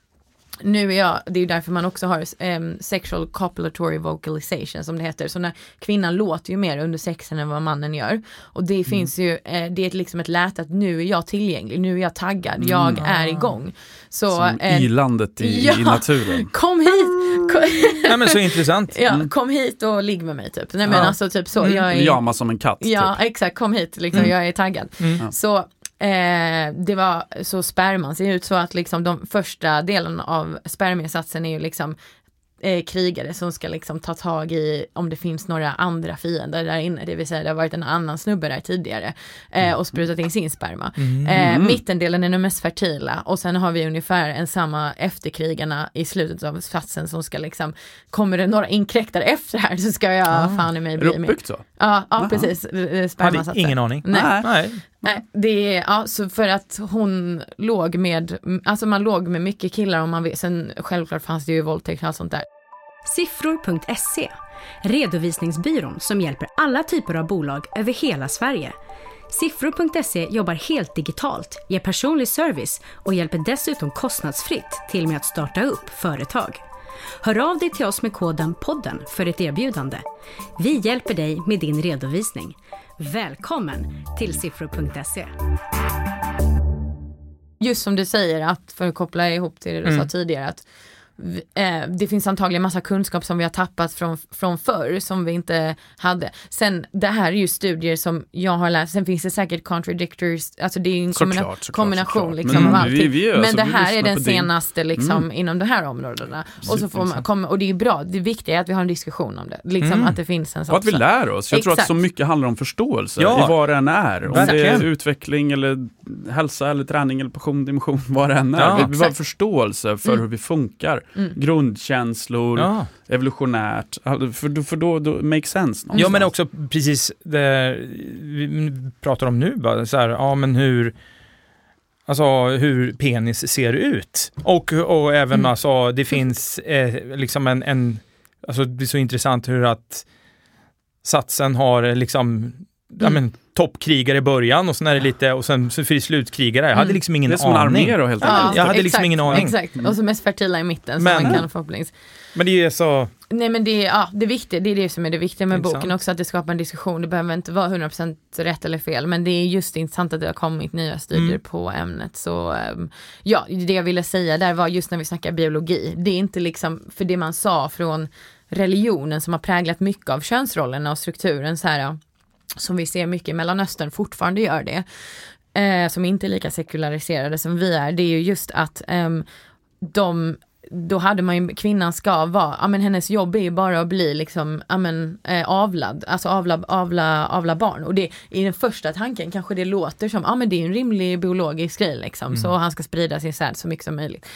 nu är jag, det är därför man också har um, sexual copulatory vocalization som det heter. Så när kvinnan låter ju mer under sexen än vad mannen gör. Och det mm. finns ju, eh, det är liksom ett läte att nu är jag tillgänglig, nu är jag taggad, mm. jag är igång. Så, som eh, ilandet i, *laughs* ja, i naturen. *laughs* Kom hit! Kom, Nej men så intressant. *laughs* Ja, mm. kom hit och ligg med mig typ. Nej men ja. alltså typ så. Mm. Jag är, Pyjamas som en katt. Ja typ. exakt, kom hit liksom, mm. jag är taggad. Mm. Så Eh, det var så sperman ser ut så att liksom de första delen av spermiesatsen är ju liksom eh, krigare som ska liksom ta tag i om det finns några andra fiender där inne, det vill säga det har varit en annan snubbe där tidigare eh, och sprutat in sin sperma. Mm. Eh, mittendelen är den mest fertila och sen har vi ungefär en samma efterkrigarna i slutet av satsen som ska liksom, kommer det några inkräktare efter här så ska jag ah. fan i mig bli med. Är det uppbyggt så? Ja, ja precis. Eh, Hade ingen aning. Nej. Nej. Nej, det är, ja, så för att hon låg med, alltså man låg med mycket killar och man vet, sen självklart fanns det ju våldtäkt och allt sånt där. Siffror.se, redovisningsbyrån som hjälper alla typer av bolag över hela Sverige. Siffror.se jobbar helt digitalt, ger personlig service och hjälper dessutom kostnadsfritt till med att starta upp företag. Hör av dig till oss med koden podden för ett erbjudande. Vi hjälper dig med din redovisning. Välkommen till siffror.se. just som du säger, att för att koppla ihop till det du Mm. sa tidigare, att eh, det finns antagligen massa kunskap som vi har tappat från, från förr som vi inte hade. Sen det här är ju studier som jag har läst, sen finns det säkert contradictors, alltså det är ju en Såklart, kombina- såklart, kombination såklart. liksom Men av allting. vi- vi- Men alltså, det vi här är den på din- senaste liksom Mm. inom de här områdena. Och så får man komma, och det är bra, det viktiga är att vi har en diskussion om det, liksom Mm. att det finns en sån Och att vi lär oss. Jag tror att Exakt. så mycket handlar om förståelse Ja. i vad det än är. Om det är Verkligen. utveckling eller hälsa eller träning eller passion, dimension, vad det än är. Ja. vi behöver Exakt. förståelse för Mm. hur vi funkar. Mm. Grundkänslor, Ja. evolutionärt. För, då- för då, då makes sense. Ja, men någonstans. också precis det vi pratar om nu, bara så här, ja men hur, alltså hur penis ser ut. Och, och även Mm. alltså, det finns eh, liksom en, en, alltså det är så intressant hur att satsen har liksom, ja Mm. men toppkrigare i början och sen är det lite, och sen för slutkrigare. Jag hade Mm. liksom ingen det är som en aning. armé då helt Ja, enkelt. jag hade liksom exakt, ingen aning. Exakt, och så mest fertila i mitten Men- så man kan förhopplings... Men det är så, Nej men det är, ja, det viktiga, det är det som är det viktiga med Intressant. boken också, att det skapar en diskussion. Det behöver inte vara 100% rätt eller fel, men det är just intressant att det har kommit nya studier Mm. på ämnet. Så ehm, ja, det jag ville säga där var just när vi snackar biologi, det är inte liksom, för det man sa från religionen som har präglat mycket av könsrollerna och strukturen så här, som vi ser mycket i Mellanöstern fortfarande gör det, eh, som inte är lika sekulariserade som vi är, det är ju just att ehm, de då hade man ju, kvinnan ska vara, ja men hennes jobb är ju bara att bli liksom, ja men eh, avlad, alltså avla, avla, avla barn. Och det, i den första tanken kanske det låter som, ja men det är en rimlig biologisk grej liksom, så han ska sprida sin säd så mycket som möjligt.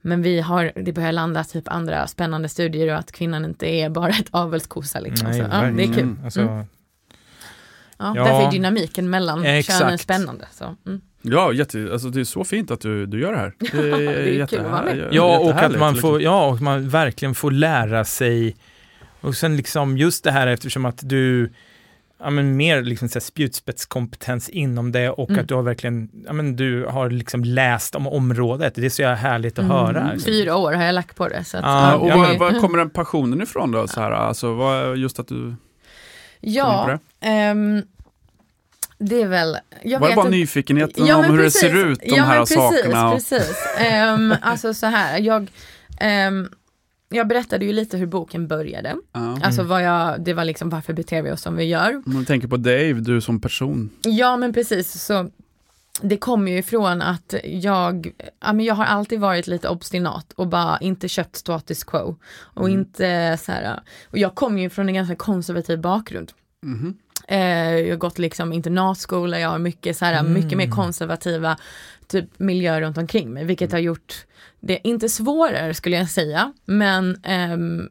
Men vi har, det börjar landa typ andra spännande studier och att kvinnan inte är bara ett avelskossa liksom. nej, så, ja, det är kul. Alltså, Mm. Ja, Ja. Därför är dynamiken mellan Exakt. könen spännande. Så, mm. Ja, jätte, alltså det är så fint att du, du gör det här. *laughs* Det är, det är jätte- kul att vara med. Ja, och att man liksom. får, ja, och man verkligen får lära sig. Och sen liksom just det här eftersom att du, ja men mer liksom så här spjutspetskompetens inom det och Mm. att du har verkligen, ja men du har liksom läst om området. Det är så härligt att höra. Mm. Fyra år har jag lagt på det. Så att, Ja, Ja, och ja, var, var kommer den passionen ifrån då? Så här, alltså, vad, just att du Ja, det? ehm, det är väl... Jag Var det vet bara inte- nyfikenheten Ja, om hur precis. det ser ut, de ja, här precis, sakerna? Precis, Ehm, *laughs* alltså så här, jag, ehm, jag berättade ju lite hur boken började. ja. Alltså vad jag, det var liksom varför beter vi oss som vi gör. Du tänker på Dave, du som person. Ja men precis, så det kommer ju ifrån att jag, ja, men jag har alltid varit lite obstinat och bara inte köpt status quo. Och Mm. inte så här, och jag kommer ju från en ganska konservativ bakgrund. Mhm. Eh, jag har gått liksom internatskola, jag har mycket, så här, Mm. mycket mer konservativa typ, miljöer runt omkring mig, vilket har gjort det inte svårare skulle jag säga, men ehm,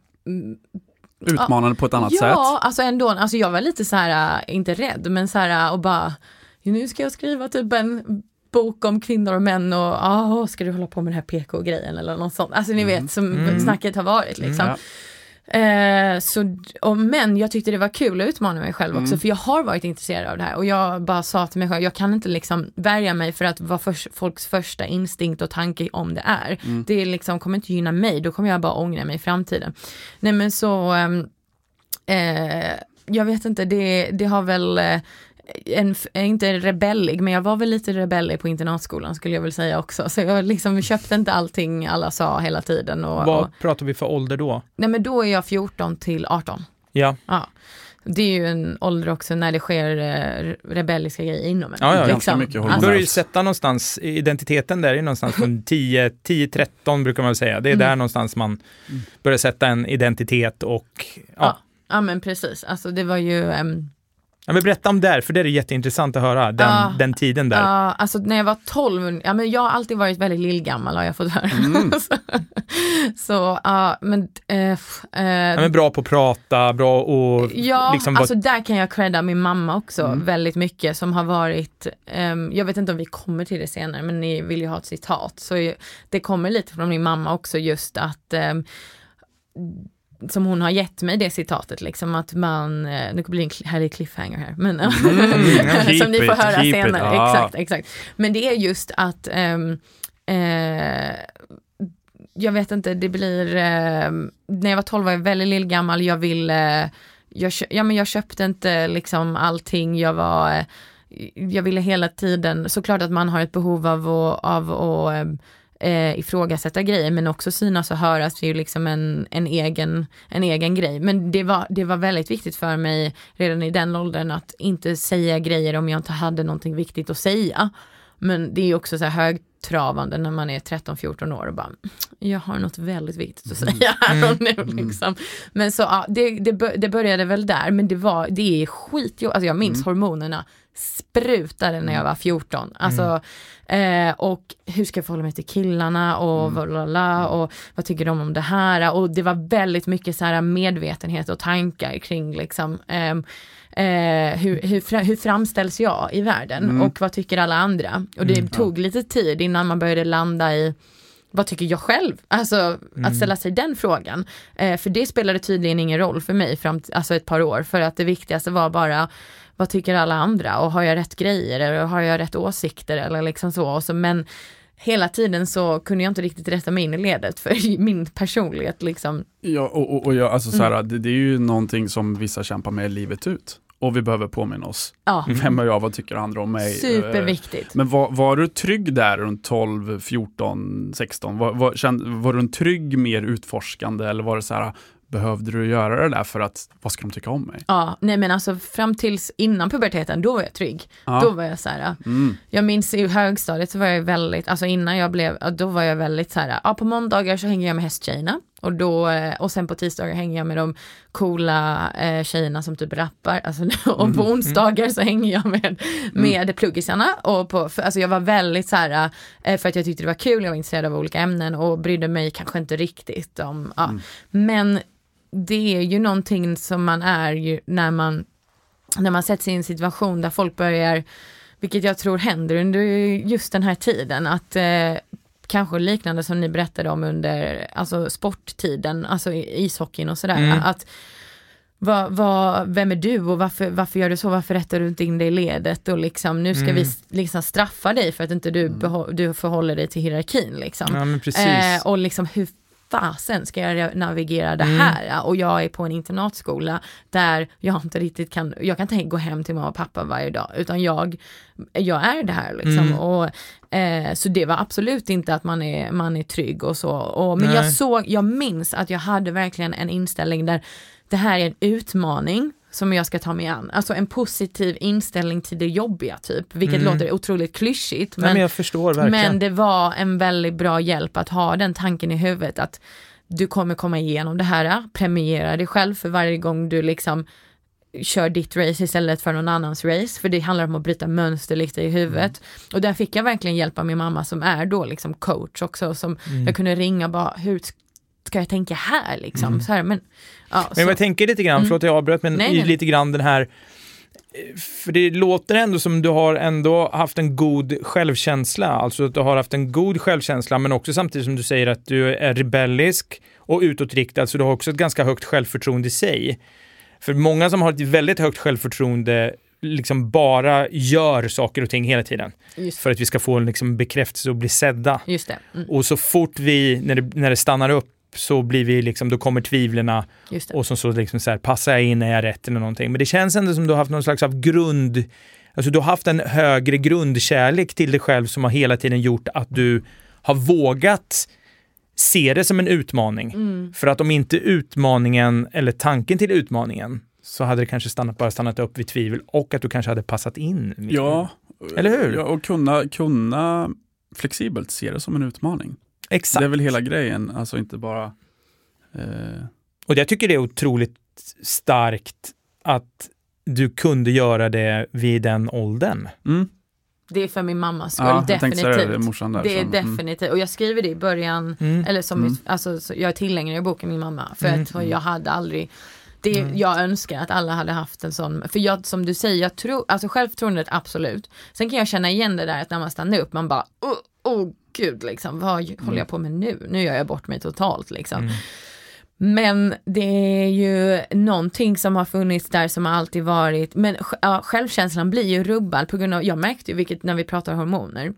Utmanande på ett annat sätt. Ja, alltså ändå, alltså jag var lite så här, äh, inte rädd, men så här äh, och bara, nu ska jag skriva typ en bok om kvinnor och män och ah, ska du hålla på med den här PK-grejen eller något sånt. Alltså ni vet som Mm. snacket har varit liksom. Ja. Eh, så, och, men jag tyckte det var kul att utmana mig själv också Mm. för jag har varit intresserad av det här och jag bara sa till mig själv, jag kan inte liksom värja mig för att vara förs- folks första instinkt och tanke om det är. Mm. Det liksom kommer inte gynna mig, då kommer jag bara ångra mig i framtiden. Nej men så, ehm, eh, jag vet inte, det, det har väl eh, en, inte rebellig, men jag var väl lite rebellig på internatskolan skulle jag väl säga också. Så jag liksom köpte inte allting alla sa hela tiden. Och, och, Vad pratar vi för ålder då? nej men då är jag 14 till 18. Ja, Ja. Det är ju en ålder också när det sker eh, rebelliska grejer inom en. Ja, ja, ganska mycket alltså, börjar ju sätta någonstans, identiteten där är någonstans från *laughs* 10, 10-13 brukar man väl säga. Det är Mm. där någonstans man börjar sätta en identitet och ja. ja. ja men precis, alltså det var ju ehm, Ja, men berätta om där, för det är jätteintressant att höra, den, Ja. den tiden där. Ja, alltså när jag var 12, ja men jag har alltid varit väldigt lillgammal har jag fått höra. Mm. *laughs* så, ja, men, eh, eh, Ja, men bra på att prata, bra och Ja, liksom alltså där kan jag credda min mamma också Mm. väldigt mycket som har varit, ehm, jag vet inte om vi kommer till det senare men ni vill ju ha ett citat. Så det kommer lite från min mamma också just att ehm, som hon har gett mig det citatet liksom att man, eh, nu blir det en härlig cliffhanger här, men Mm, *laughs* som ni får it, höra keep it, senare. ja. Exakt, exakt. Men det är just att ehm, eh, jag vet inte, det blir, eh, när jag var 12 var jag väldigt lillgammal, jag ville, jag, kö- ja, men jag köpte inte liksom allting, jag var, eh, jag ville hela tiden, såklart att man har ett behov av att, av att eh, ifrågasätta grejer men också synas och höras är ju liksom en, en, egen, en egen grej. Men det var, det var väldigt viktigt för mig redan i den åldern att inte säga grejer om jag inte hade någonting viktigt att säga. Men det är också så här högtravande när man är 13-14 år och bara, jag har något väldigt viktigt att Mm. säga här och nu liksom. Men så ja, det, det, det började väl där, men det var, det är skitjobbigt, alltså jag minns Mm. hormonerna sprutade när jag var 14. Alltså, eh, och hur ska jag förhålla mig till killarna och Mm. mm. och vad tycker de om det här? Och det var väldigt mycket så här medvetenhet och tankar kring liksom ehm, Eh, hur, hur, hur framställs jag i världen Mm. och vad tycker alla andra? Och det tog lite tid innan man började landa i vad tycker jag själv? Alltså att ställa sig den frågan. Eh, för det spelade tydligen ingen roll för mig fram alltså ett par år. För att det viktigaste var bara vad tycker alla andra och har jag rätt grejer eller har jag rätt åsikter eller liksom så. Och så men hela tiden så kunde jag inte riktigt rätta mig in i ledet för *laughs* min personlighet liksom. Ja, och, och, och jag, alltså, så här, det, det är ju någonting som vissa kämpar med livet ut. Och vi behöver påminna oss. Ja, *laughs* Vem är jag? Vad tycker andra om mig? Eh, superviktigt. Men var, var du trygg där runt 12, 14, 16? Var, var, var du en trygg, mer utforskande eller var det så här, behövde du göra det där för att, vad ska de tycka om mig? Ja, nej men alltså fram tills innan puberteten, då var jag trygg. Ja. Då var jag så här, Mm. jag minns i högstadiet så var jag väldigt, alltså innan jag blev, då var jag väldigt så här, ja på måndagar så hänger jag med hästtjejerna och då, eh, och sen på tisdagar hänger jag med de coola eh, tjejerna som typ rappar, alltså, *laughs* och på onsdagar så hänger jag med, med pluggisarna och på, för, alltså jag var väldigt så här, eh, för att jag tyckte det var kul, jag var intresserad av olika ämnen och brydde mig kanske inte riktigt om, ja. men det är ju någonting som man är ju när man, när man sätts i en situation där folk börjar, vilket jag tror händer under just den här tiden, att eh, kanske liknande som ni berättade om under alltså sporttiden, alltså ishockeyn och sådär, Mm. att vad, vad, vem är du och varför, varför gör du så, varför rättar du inte in dig i ledet och liksom nu ska Mm. vi liksom straffa dig för att inte du, behå- du förhåller dig till hierarkin liksom. Ja. Eh, och liksom hur fasen ska jag navigera det Mm. här? Och jag är på en internatskola där jag inte riktigt kan, jag kan inte gå hem till mamma och pappa varje dag, utan jag, jag är det här liksom. Mm. Och, eh, så det var absolut inte att man är, man är trygg och så. Och, men jag Nej. såg, jag minns att jag hade verkligen en inställning där det här är en utmaning som jag ska ta mig an. Alltså en positiv inställning till det jobbiga typ, vilket Mm. låter otroligt klyschigt. Nej, men jag förstår. Men det var en väldigt bra hjälp att ha den tanken i huvudet att du kommer komma igenom det här, premiera dig själv för varje gång du liksom kör ditt race istället för någon annans race, för det handlar om att bryta mönster lite i huvudet. Och där fick jag verkligen hjälp av min mamma som är då liksom coach också, som Mm. jag kunde ringa bara, hur ska jag tänka här liksom? Så här, men, ja, Men jag tänker lite grann, Mm. förlåt jag avbröt, men Nej, nej. lite grann den här för det låter ändå som du har ändå haft en god självkänsla, alltså att du har haft en god självkänsla, men också samtidigt som du säger att du är rebellisk och utåtriktad, så du har också ett ganska högt självförtroende i sig. För många som har ett väldigt högt självförtroende liksom bara gör saker och ting hela tiden för att vi ska få en liksom bekräftelse och bli sedda. just det, mm, Och så fort vi, när det, när det stannar upp, så blir vi liksom, då kommer tvivlerna och som så liksom så här, passar jag in, är jag rätt eller någonting. Men det känns ändå som du har haft någon slags av grund, alltså du har haft en högre grundkärlek till dig själv som har hela tiden gjort att du har vågat se det som en utmaning. Mm. För att om inte utmaningen, eller tanken till utmaningen, så hade det kanske stannat, bara stannat upp vid tvivel och att du kanske hade passat in. Ja, Eller hur? Ja, och kunna, kunna flexibelt se det som en utmaning. Exakt. Det är väl hela grejen, alltså inte bara eh, Och jag tycker det är otroligt starkt att du kunde göra det vid den åldern. mm. Det är för min mammas skull, Ja, definitivt. det, det är morsan där. Det är mm. definitivt, och jag skriver det i början, Mm. eller som, Mm. alltså, så jag i boken min mamma, för Mm. att jag hade aldrig, det, Mm. jag önskar att alla hade haft en sån, för jag, som du säger, jag tror, alltså självförtroendet absolut. Sen kan jag känna igen det där att när man stannar upp, man bara, oh, oh gud liksom, vad håller jag på med nu? Nu gör jag bort mig totalt liksom. Mm. Men det är ju någonting som har funnits där som har alltid varit, men ja, självkänslan blir ju rubbad på grund av, jag märkte ju vilket när vi pratar hormoner,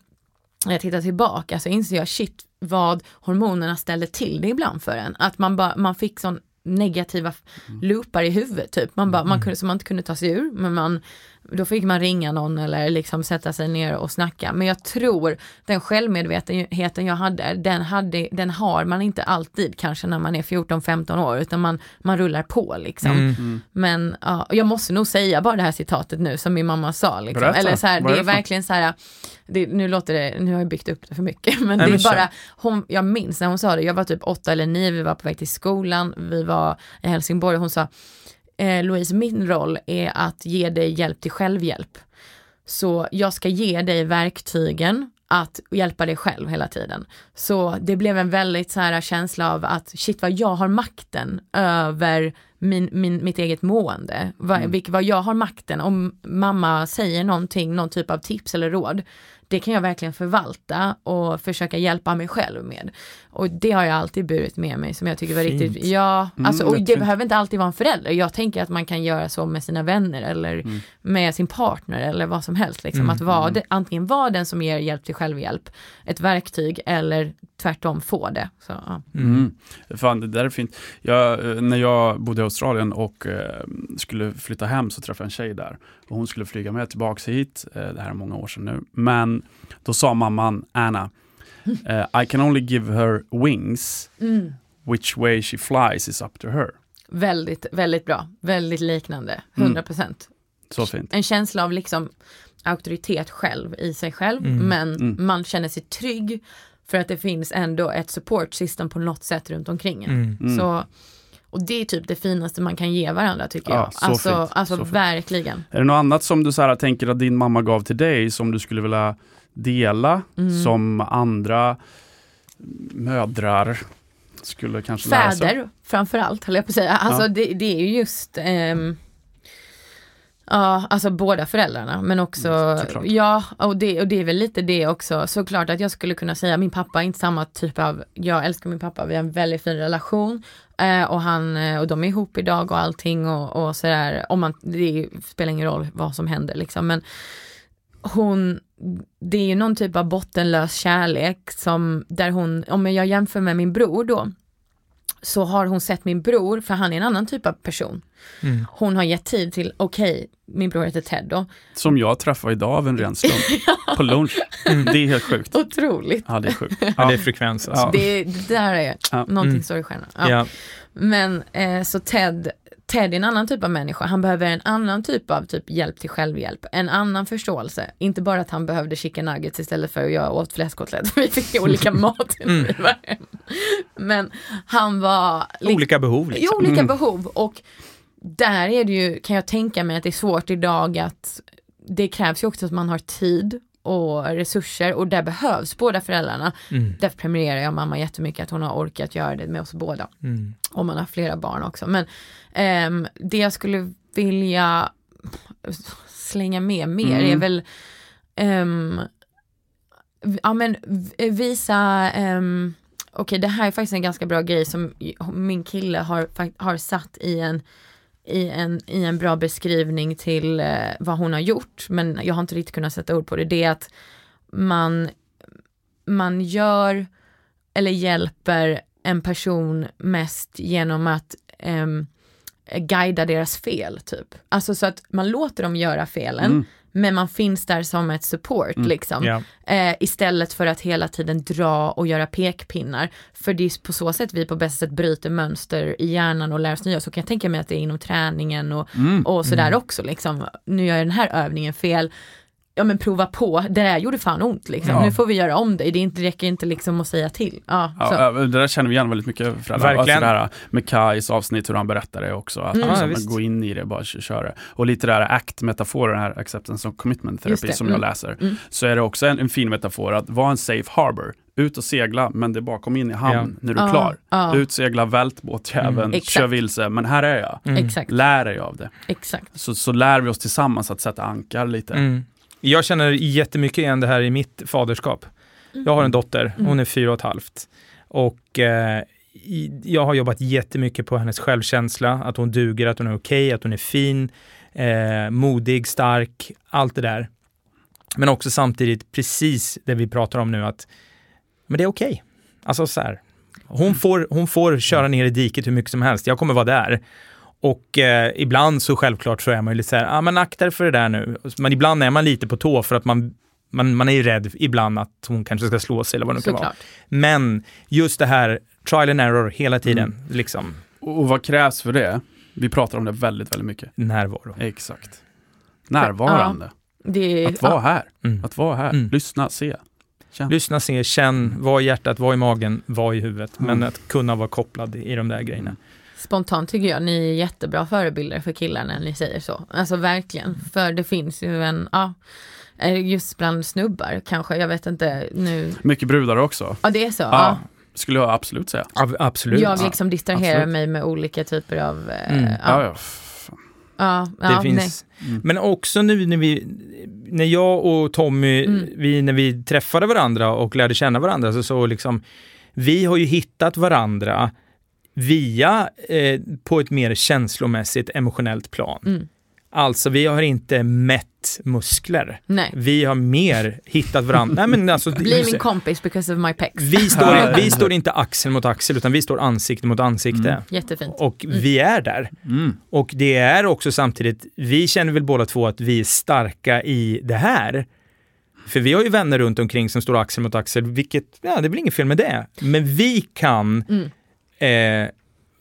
när jag tittar tillbaka så inser jag shit vad hormonerna ställde till det ibland för en. Att man, bara man fick sån negativa loopar i huvudet typ. Man bara, man kunde, som man inte kunde ta sig ur, men man, då fick man ringa någon eller liksom sätta sig ner och snacka. Men jag tror den självmedvetenheten jag hade, den, hade, den har man inte alltid kanske när man är 14-15 år, utan man, man rullar på liksom. Mm. Men ja, jag måste nog säga bara det här citatet nu som min mamma sa. Liksom. Berätta. Eller så här, det är verkligen så här, det, nu låter det, nu har jag byggt upp det för mycket, *laughs* men det är bara, hon, jag minns när hon sa det, jag var typ åtta eller nio, vi var på väg till skolan, vi var i Helsingborg och hon sa, eh, Louise, min roll är att ge dig hjälp till självhjälp. Så jag ska ge dig verktygen att hjälpa dig själv hela tiden. Så det blev en väldigt så här känsla av att shit vad jag har makten över min, min, mitt eget mående. Vad, vilk, vad jag har makten om mamma säger någonting, någon typ av tips eller råd. Det kan jag verkligen förvalta och försöka hjälpa mig själv med. Och det har jag alltid burit med mig som jag tycker var Fint. riktigt, ja, Mm, alltså, och det jättefint. behöver inte alltid vara en förälder. Jag tänker att man kan göra så med sina vänner eller Mm. med sin partner eller vad som helst. Liksom. Mm, Att vara, det, antingen vara den som ger hjälp till självhjälp, ett verktyg eller tvärtom få det. Så, ja. Mm. Fan, det där är fint. Jag, eh, när jag bodde i Australien och eh, skulle flytta hem så träffade jag en tjej där. Och hon skulle flyga med tillbaka hit. Eh, det här är många år sedan nu. Men då sa mamman, Anna, eh, I can only give her wings. Mm. Which way she flies is up to her. Väldigt, väldigt bra. Väldigt liknande. Mm. 100 procent. Så fint. En känsla av liksom auktoritet själv i sig själv, Mm. men Mm. man känner sig trygg för att det finns ändå ett support system på något sätt runt omkring. Mm. Mm. Så, och det är typ det finaste man kan ge varandra tycker Ja, jag. så alltså fint, alltså så fint. verkligen. Är det något annat som du så här, tänker att din mamma gav till dig som du skulle vilja dela Mm. som andra mödrar skulle kanske lära sig? Fäder framförallt höll jag på att säga. Alltså Ja. det, det är ju just ehm, Ja, alltså båda föräldrarna men också, Mm, ja och det, och det är väl lite det också, såklart att jag skulle kunna säga min pappa är inte samma typ av, jag älskar min pappa, vi har en väldigt fin relation. Eh, och han, eh, och de är ihop idag och allting och, och sådär, om man, det spelar ingen roll vad som händer liksom men hon, det är ju någon typ av bottenlös kärlek som, där hon, om jag jämför med min bror då, så har hon sett min bror, för han är en annan typ av person. Mm. Hon har gett tid till, okej, min bror heter Ted då. Som jag träffade idag av en ren slump. *laughs* På lunch. Det är helt sjukt. Otroligt. Ja, det är sjukt. Ja, det är frekvens alltså. Ja. Det, det där är Ja. någonting Mm. står i stjärnan. Ja. Ja. Men eh, så Ted, Ted är en annan typ av människa. Han behöver en annan typ av typ hjälp till självhjälp. En annan förståelse. Inte bara att han behövde chicken nuggets istället för att jag åt fläskkotlett. *laughs* Vi fick olika mat. Mm. Men han var... Olika behov liksom. olika Mm. behov och där är det ju, kan jag tänka mig att det är svårt idag att det krävs ju också att man har tid och resurser och där behövs båda föräldrarna. Mm. Därför premierar jag mamma jättemycket att hon har orkat göra det med oss båda. Mm. Om man har flera barn också. Men ehm, det jag skulle vilja slänga med mer Mm. är väl v- ja, men visa um, Okej, det här är faktiskt en ganska bra grej som min kille har, har satt i en, i, en, i en bra beskrivning till eh, vad hon har gjort, men jag har inte riktigt kunnat sätta ord på det. Det är att man, man gör eller hjälper en person mest genom att ehm, guida deras fel typ. Alltså så att man låter dem göra felen, Mm. men man finns där som ett support Mm. liksom. Ja. Eh, istället för att hela tiden dra och göra pekpinnar. För det är på så sätt vi på bästa sätt bryter mönster i hjärnan och lär oss nya. Så kan jag tänka mig att det är inom träningen och, Mm. och sådär Mm. också. Liksom. Nu gör jag den här övningen fel. Ja men prova på, det där gjorde fan ont liksom. Ja. Nu får vi göra om det, det inte, räcker inte liksom att säga till. Ja, så. Ja, det där känner vi igen väldigt mycket föräldrar. Verkligen. Alltså det här med Kais avsnitt, hur han berättar det också. Att Mm. liksom, Ja, gå in i det, bara kö- köra. Och lite där ACT-metaforen, här acceptance och commitment det. som Mm. jag läser. Mm. Så är det också en, en fin metafor att vara en safe harbor. Ut och segla, men det är bara kom in i hamn Ja. när du är Ja, klar. ja. Ut, segla, vält båtjäveln, Mm. Exakt. kör vilse, men här är jag. Mm. Lär dig av det. exakt. Så, så lär vi oss tillsammans att sätta ankar lite. Mm. Jag känner jättemycket igen det här i mitt faderskap. Jag har en dotter, hon Mm. är fyra och ett halvt. Och eh, jag har jobbat jättemycket på hennes självkänsla, att hon duger, att hon är okej, att hon är fin, eh, modig, stark, allt det där. Men också samtidigt precis det vi pratar om nu, att men det är okej. Alltså så här, Hon får, hon får köra ner i diket hur mycket som helst. Jag kommer vara där. Och eh, ibland så självklart så är man ju lite så här, ja ah, men akta för det där nu. Men ibland är man lite på tå för att man, man, man är ju rädd ibland att hon kanske ska slå sig eller vad det nu kan vara. Såklart. Men just det här, trial and error hela tiden, liksom Och vad krävs för det? Vi pratar om det väldigt, väldigt mycket. närvaro. Exakt. Närvarande. Det är, Att vara ja, här. Mm. Att vara här. Mm. Lyssna, se. Känn. Lyssna, se, känn, vad i hjärtat, vad i magen, vad i huvudet. Men Mm. att kunna vara kopplad i de där grejerna. Spontant tycker jag ni är jättebra förebilder för killar när ni säger så. Alltså verkligen. För det finns ju en, ja, eh, just bland snubbar kanske, jag vet inte nu. Mycket brudar också. Ja det är så. Ja, Ja. skulle jag absolut säga. Ab- absolut. Jag liksom distraherar absolut. mig med olika typer av, eh, Mm. Ja, ja, ja. ja, Det ja, finns. Mm. Men också nu när vi, när jag och Tommy, Mm. vi, när vi träffade varandra och lärde känna varandra, så, så liksom, vi har ju hittat varandra via, eh, på ett mer känslomässigt, emotionellt plan. Mm. Alltså, vi har inte mätt muskler. nej. Vi har mer hittat varandra. Nej, men alltså, *laughs* Bli min kompis because of my pecs. vi, står, *laughs* vi står inte axel mot axel, utan vi står ansikte mot ansikte. Mm. Jättefint. Och vi är där. Mm. Och det är också samtidigt, vi känner väl båda två att vi är starka i det här. För vi har ju vänner runt omkring som står axel mot axel, vilket, ja det är väl inget fel med det. Men vi kan Mm. Eh,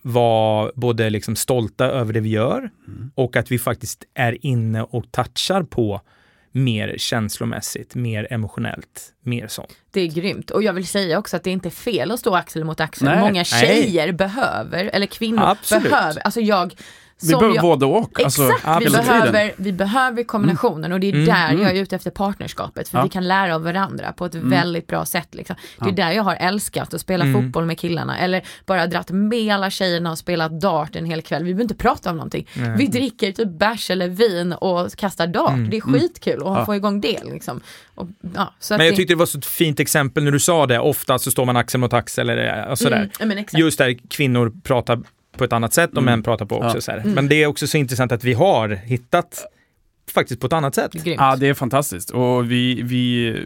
vara både liksom stolta över det vi gör och att vi faktiskt är inne och touchar på mer känslomässigt, mer emotionellt, mer sånt. Det är grymt. Och jag vill säga också att det är inte fel att stå axel mot axel. Nej. Många Nej. tjejer behöver, eller kvinnor Absolut. behöver, alltså jag Vi behöver jag, både och. Alltså, Exakt, vi behöver, vi behöver kombinationen och det är Mm, där mm. jag är ute efter partnerskapet. För Ja. vi kan lära av varandra på ett Mm. väldigt bra sätt. Liksom. Det är Ja. där jag har älskat att spela Mm. fotboll med killarna. Eller bara dratt med alla tjejerna och spelat dart en hel kväll. Vi behöver inte prata om någonting. Vi dricker typ bärs eller vin och kastar dart. Mm. Det är skitkul att Ja. få igång det. Liksom. Och, ja, Men jag det- tyckte det var så ett fint exempel när du sa det, ofta så står man axel mot axel eller och sådär. Mm. Just där kvinnor pratar på ett annat sätt och Mm. män pratar på också. Ja. Så här. Mm. Men det är också så intressant att vi har hittat faktiskt på ett annat sätt. Grymt. Ja, det är fantastiskt. Och vi, vi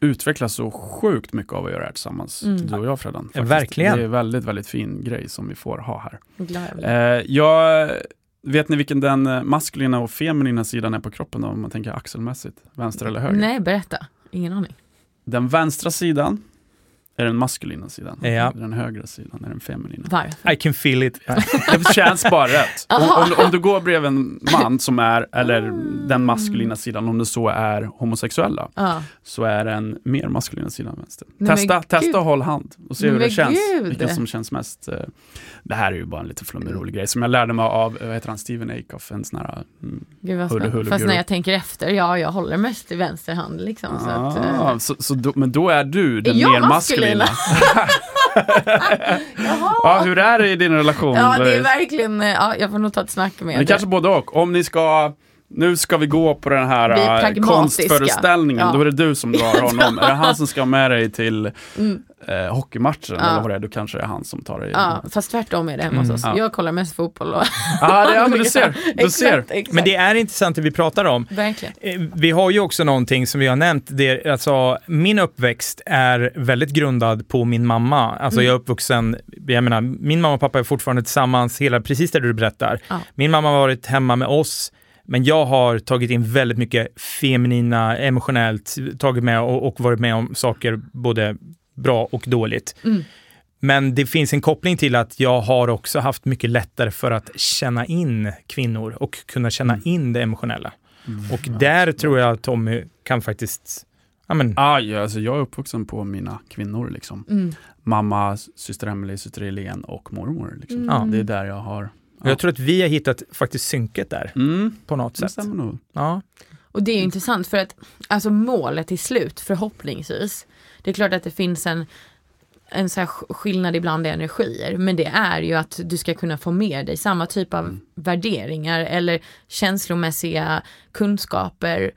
utvecklas så sjukt mycket av att göra det här tillsammans. Mm. Du och jag Fredan. Ja, faktiskt. verkligen. Det är väldigt, väldigt fin grej som vi får ha här. Eh, jag, vet ni vilken den eh, maskulina och feminina sidan är på kroppen då, om man tänker axelmässigt? Vänster eller höger? Nej, berätta. Ingen aning. Den vänstra sidan är den maskulina sidan. Ja. Den högra sidan är den feminina. Varför? I can feel it. Det känns bara rätt. Om, om, om du går bredvid en man som är, eller den maskulina sidan, om det så är homosexuella, Ja. så är den mer maskulina sidan vänster. Men testa, gud. testa och håll hand och se hur Men det känns. gud. Vilken som känns mest. eh, Det här är ju bara en lite flummig rolig grej som jag lärde mig av, vad heter han, Steven Akoff, en sån här mm, Gud spännande. hulle, Fast när jag tänker efter, ja jag håller mest i vänster hand liksom. Så att, Ah, eh, så, så då, men då är du den mer maskulina. *laughs* Jaha. ja, hur är det i din relation? Ja det är verkligen, eh, ja jag får nog ta ett snack med Det är kanske både och. Om ni ska, nu ska vi gå på den här pragmatiska. konstföreställningen, Ja. då är det du som drar honom. *laughs* är det han som ska med dig till Mm. Eh, hockeymatchen Ja. eller vad det är, då kanske det är han som tar dig. Ja, fast tvärtom är det hemma hos Mm, oss. ja. Jag kollar mest fotboll och... Ja, det, ja men du ser. Du *laughs* exakt, ser. Exakt. Men det är intressant det vi pratar om. Verkligen. Eh, Vi har ju också någonting som vi har nämnt. Det, alltså, min uppväxt är väldigt grundad på min mamma. Alltså Mm. jag är uppvuxen, jag menar, min mamma och pappa är fortfarande tillsammans, hela, precis det du berättar. Ja. Min mamma har varit hemma med oss, men jag har tagit in väldigt mycket feminina, emotionellt, tagit med och, och varit med om saker både bra och dåligt. Mm. Men det finns en koppling till att jag har också haft mycket lättare för att känna in kvinnor och kunna känna Mm. in det emotionella. Mm. Och där tror jag att Tommy kan faktiskt, ja men, Aj, alltså jag är uppvuxen på mina kvinnor liksom. Mm. Mamma, syster Emelie, syster Helene och mormor. Liksom. Mm. Ja. Det är där jag har... och jag tror att vi har hittat faktiskt synket där Mm, på något det sätt. stämmer nog. Ja. Och det är ju intressant för att alltså målet till slut förhoppningsvis. Det är klart att det finns en en så skillnad ibland i energier men det är ju att du ska kunna få med dig samma typ av Mm. värderingar eller känslomässiga kunskaper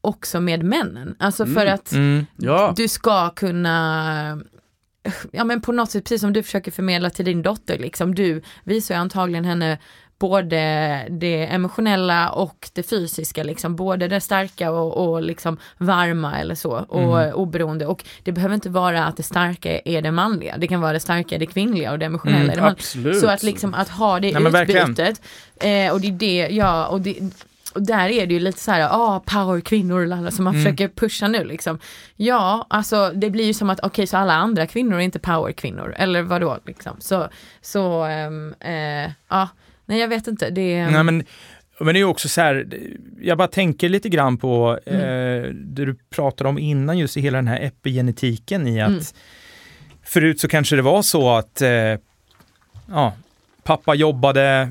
också med männen. Alltså för Mm. att Mm. Ja, du ska kunna ja men på något sätt, precis som du försöker förmedla till din dotter liksom, du visar ju antagligen henne både det emotionella och det fysiska, liksom, både det starka och, och liksom varma eller så, och Mm. oberoende. Och det behöver inte vara att det starka är det manliga, det kan vara det starka, det kvinnliga och det emotionella Mm, är det manliga. Absolut. Så att liksom att ha det Nej, utbytet, eh, och det är det, ja, och det och där är det ju lite så här, ah, power kvinnor, lalla, som man Mm. försöker pusha nu liksom. Ja, alltså det blir ju som att, okej så alla andra kvinnor är inte power kvinnor, eller vadå liksom. Så, så, ehm, eh, ja, nej jag vet inte, det är... Nej, men, men det är också så här, jag bara tänker lite grann på Mm. eh, det du pratade om innan, just i hela den här epigenetiken i att Mm. förut så kanske det var så att eh, ja, pappa jobbade,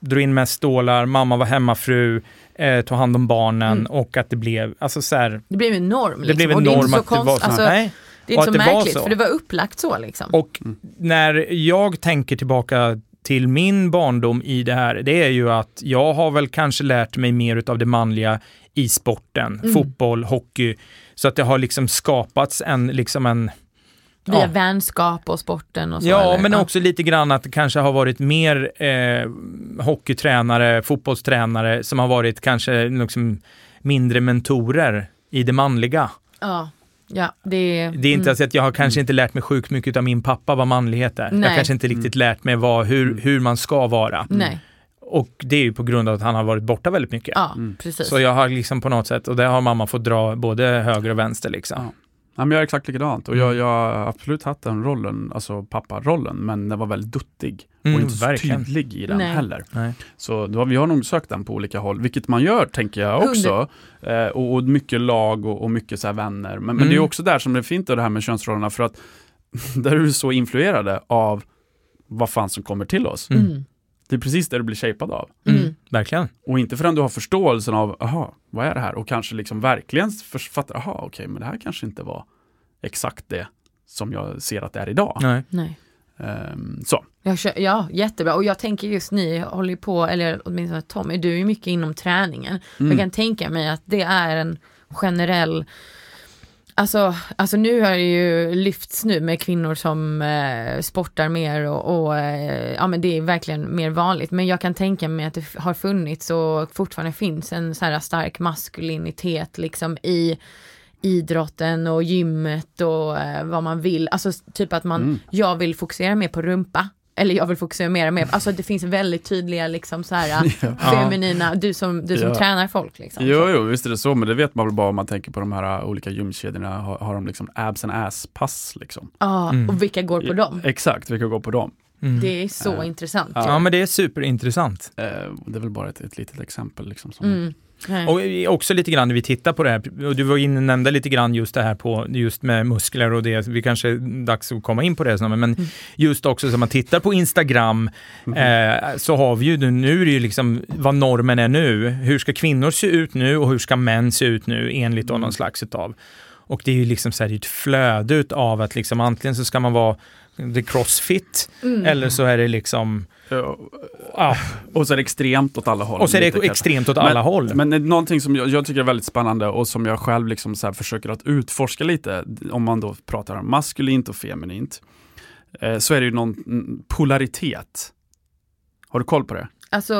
drog in mest stålar, mamma var hemmafru, eh, tog hand om barnen Mm. och att det blev, alltså så här, Det blev en norm. Liksom. det blev en det är norm att det var så. alltså, nej. Det är inte så att det var märkligt, så. för det var upplagt så liksom. Och Mm. när jag tänker tillbaka till min barndom i det här, det är ju att jag har väl kanske lärt mig mer utav det manliga i sporten, Mm. fotboll, hockey, så att det har liksom skapats en, liksom en Via ja. vänskap och sporten och så. Ja, eller? men också lite grann att det kanske har varit mer eh, hockeytränare, fotbollstränare som har varit kanske liksom mindre mentorer i det manliga. Ja, ja det, Det är inte mm. så att jag har kanske inte lärt mig sjukt mycket av min pappa vad manlighet är. Jag Nej. kanske inte riktigt lärt mig vad, hur, hur man ska vara. Nej, Och det är ju på grund av att han har varit borta väldigt mycket. ja Mm. precis. Så jag har liksom på något sätt, och det har mamma fått dra både höger och vänster liksom. Ja. Ja, men jag är exakt likadant och Mm. jag, jag har absolut haft den rollen, alltså papparollen, men den var väldigt duttig Mm, och inte så verkligen. tydlig i den Nej. heller. Nej. Så då, har- vi har nog sökt den på olika håll, vilket man gör tänker jag också. Eh, och, och mycket lag och, och mycket så här vänner. Men, men det är Mm. också där som det är fint det här med könsrollerna för att *laughs* där är du så influerade av vad fan som kommer till oss. Mm. Det är precis det du blir shapad av. Mm. Mm. Verkligen. Och inte förrän du har förståelsen av, aha, vad är det här? Och kanske liksom verkligen fattar, aha, okej, men det här kanske inte var exakt det som jag ser att det är idag. Nej. Nej. Ehm, så. Jag kör, ja, jättebra. Och jag tänker just ni håller ju på, eller åtminstone Tommy, du är ju mycket inom träningen. Mm. Jag kan tänka mig att det är en generell Alltså, alltså nu har det ju lyfts nu med kvinnor som eh, sportar mer och, och eh, ja men det är verkligen mer vanligt. Men jag kan tänka mig att det har funnits och fortfarande finns en så här stark maskulinitet liksom i idrotten och gymmet och eh, vad man vill. Alltså typ att man, Mm. jag vill fokusera mer på rumpa. Eller jag vill fokusera mer och mer, alltså det finns väldigt tydliga liksom så här *laughs* feminina, du som, du som Ja. tränar folk liksom. Jo, jo, visst är det så, men det vet man väl bara om man tänker på de här uh, olika gymkedjorna, har, har de liksom abs and ass-pass liksom. Ja, Mm. och vilka går på dem? Exakt, vilka går på dem. Mm. Det är så Ja. intressant. Ja. Ja, men det är superintressant. Eh, det är väl bara ett, ett litet exempel liksom. Som, Mm. Nej. Och också lite grann när vi tittar på det här, och du var inne nämnde lite grann just det här på, just med muskler och det, vi kanske är dags att komma in på det snart, men just också som man tittar på Instagram, eh, så har vi ju, nu- nu är det ju liksom vad normen är nu, hur ska kvinnor se ut nu och hur ska män se ut nu enligt då någon slags utav. Och det är ju liksom så här, ett flöde utav att liksom antingen så ska man vara the crossfit, Mm. eller så är det liksom, Ja, och så är det extremt åt alla håll. och så är det extremt åt alla håll. Men det är någonting som jag, jag tycker är väldigt spännande och som jag själv liksom så här försöker att utforska lite, om man då pratar om maskulint och feminint, eh, så är det ju någon mm, polaritet. Har du koll på det? Alltså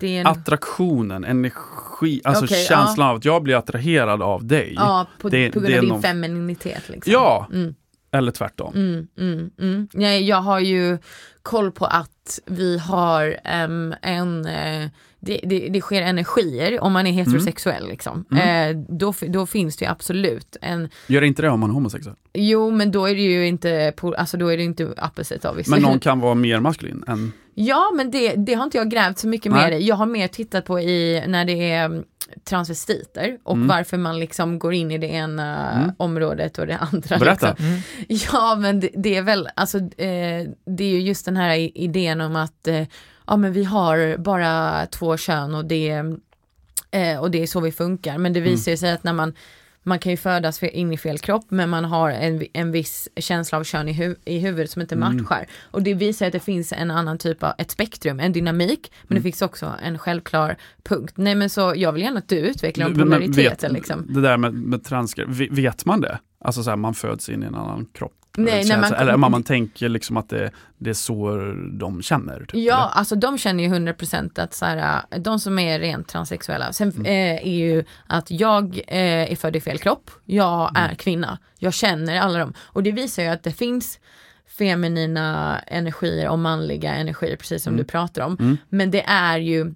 det är en, Attraktionen, energi, alltså Okej, känslan av att jag blir attraherad av dig. ja, på, det- på grund av din någon- femininitet liksom. Ja. Mm. Eller tvärtom. Mm, mm, mm. Nej, jag har ju koll på att vi har um, en, uh, det, det, det sker energier om man är heterosexuell liksom. Mm. Eh, då, då finns det ju absolut en, Gör inte det om man är homosexuell. jo men då är det ju inte, alltså då är det inte opposite obviously. Men någon *laughs* kan vara mer maskulin än... Ja, men det, det har inte jag grävt så mycket mer i. Jag har mer tittat på i när det är mm, transvestiter och Mm. varför man liksom går in i det ena Mm. området och det andra. Berätta. Liksom. Mm. Ja, men det, det är väl, alltså eh, det är ju just den här idén om att eh, ja, men vi har bara två kön och det, eh, och det är så vi funkar. Men det visar ju sig att när man man kan ju födas in i fel kropp men man har en, en viss känsla av kön i, hu- i huvudet som inte Mm. matchar. Och det visar att det finns en annan typ av, ett spektrum, en dynamik, men Mm. det finns också en självklar punkt. Nej men så jag vill gärna att du utvecklar om vet- liksom. Det där med, med transgrejer, vet man det? Alltså så här, man föds in i en annan kropp. Nej, när man- eller man, man tänker liksom att det, det är så de känner. Typ, Ja, eller? alltså de känner ju 100% att så här, äh, de som är rent transsexuella, sen Mm. eh, är ju att jag eh, är född i fel kropp, jag Mm. är kvinna, jag känner alla dem. Och det visar ju att det finns feminina energier och manliga energier, precis som Mm. du pratar om. Mm. Men det är ju,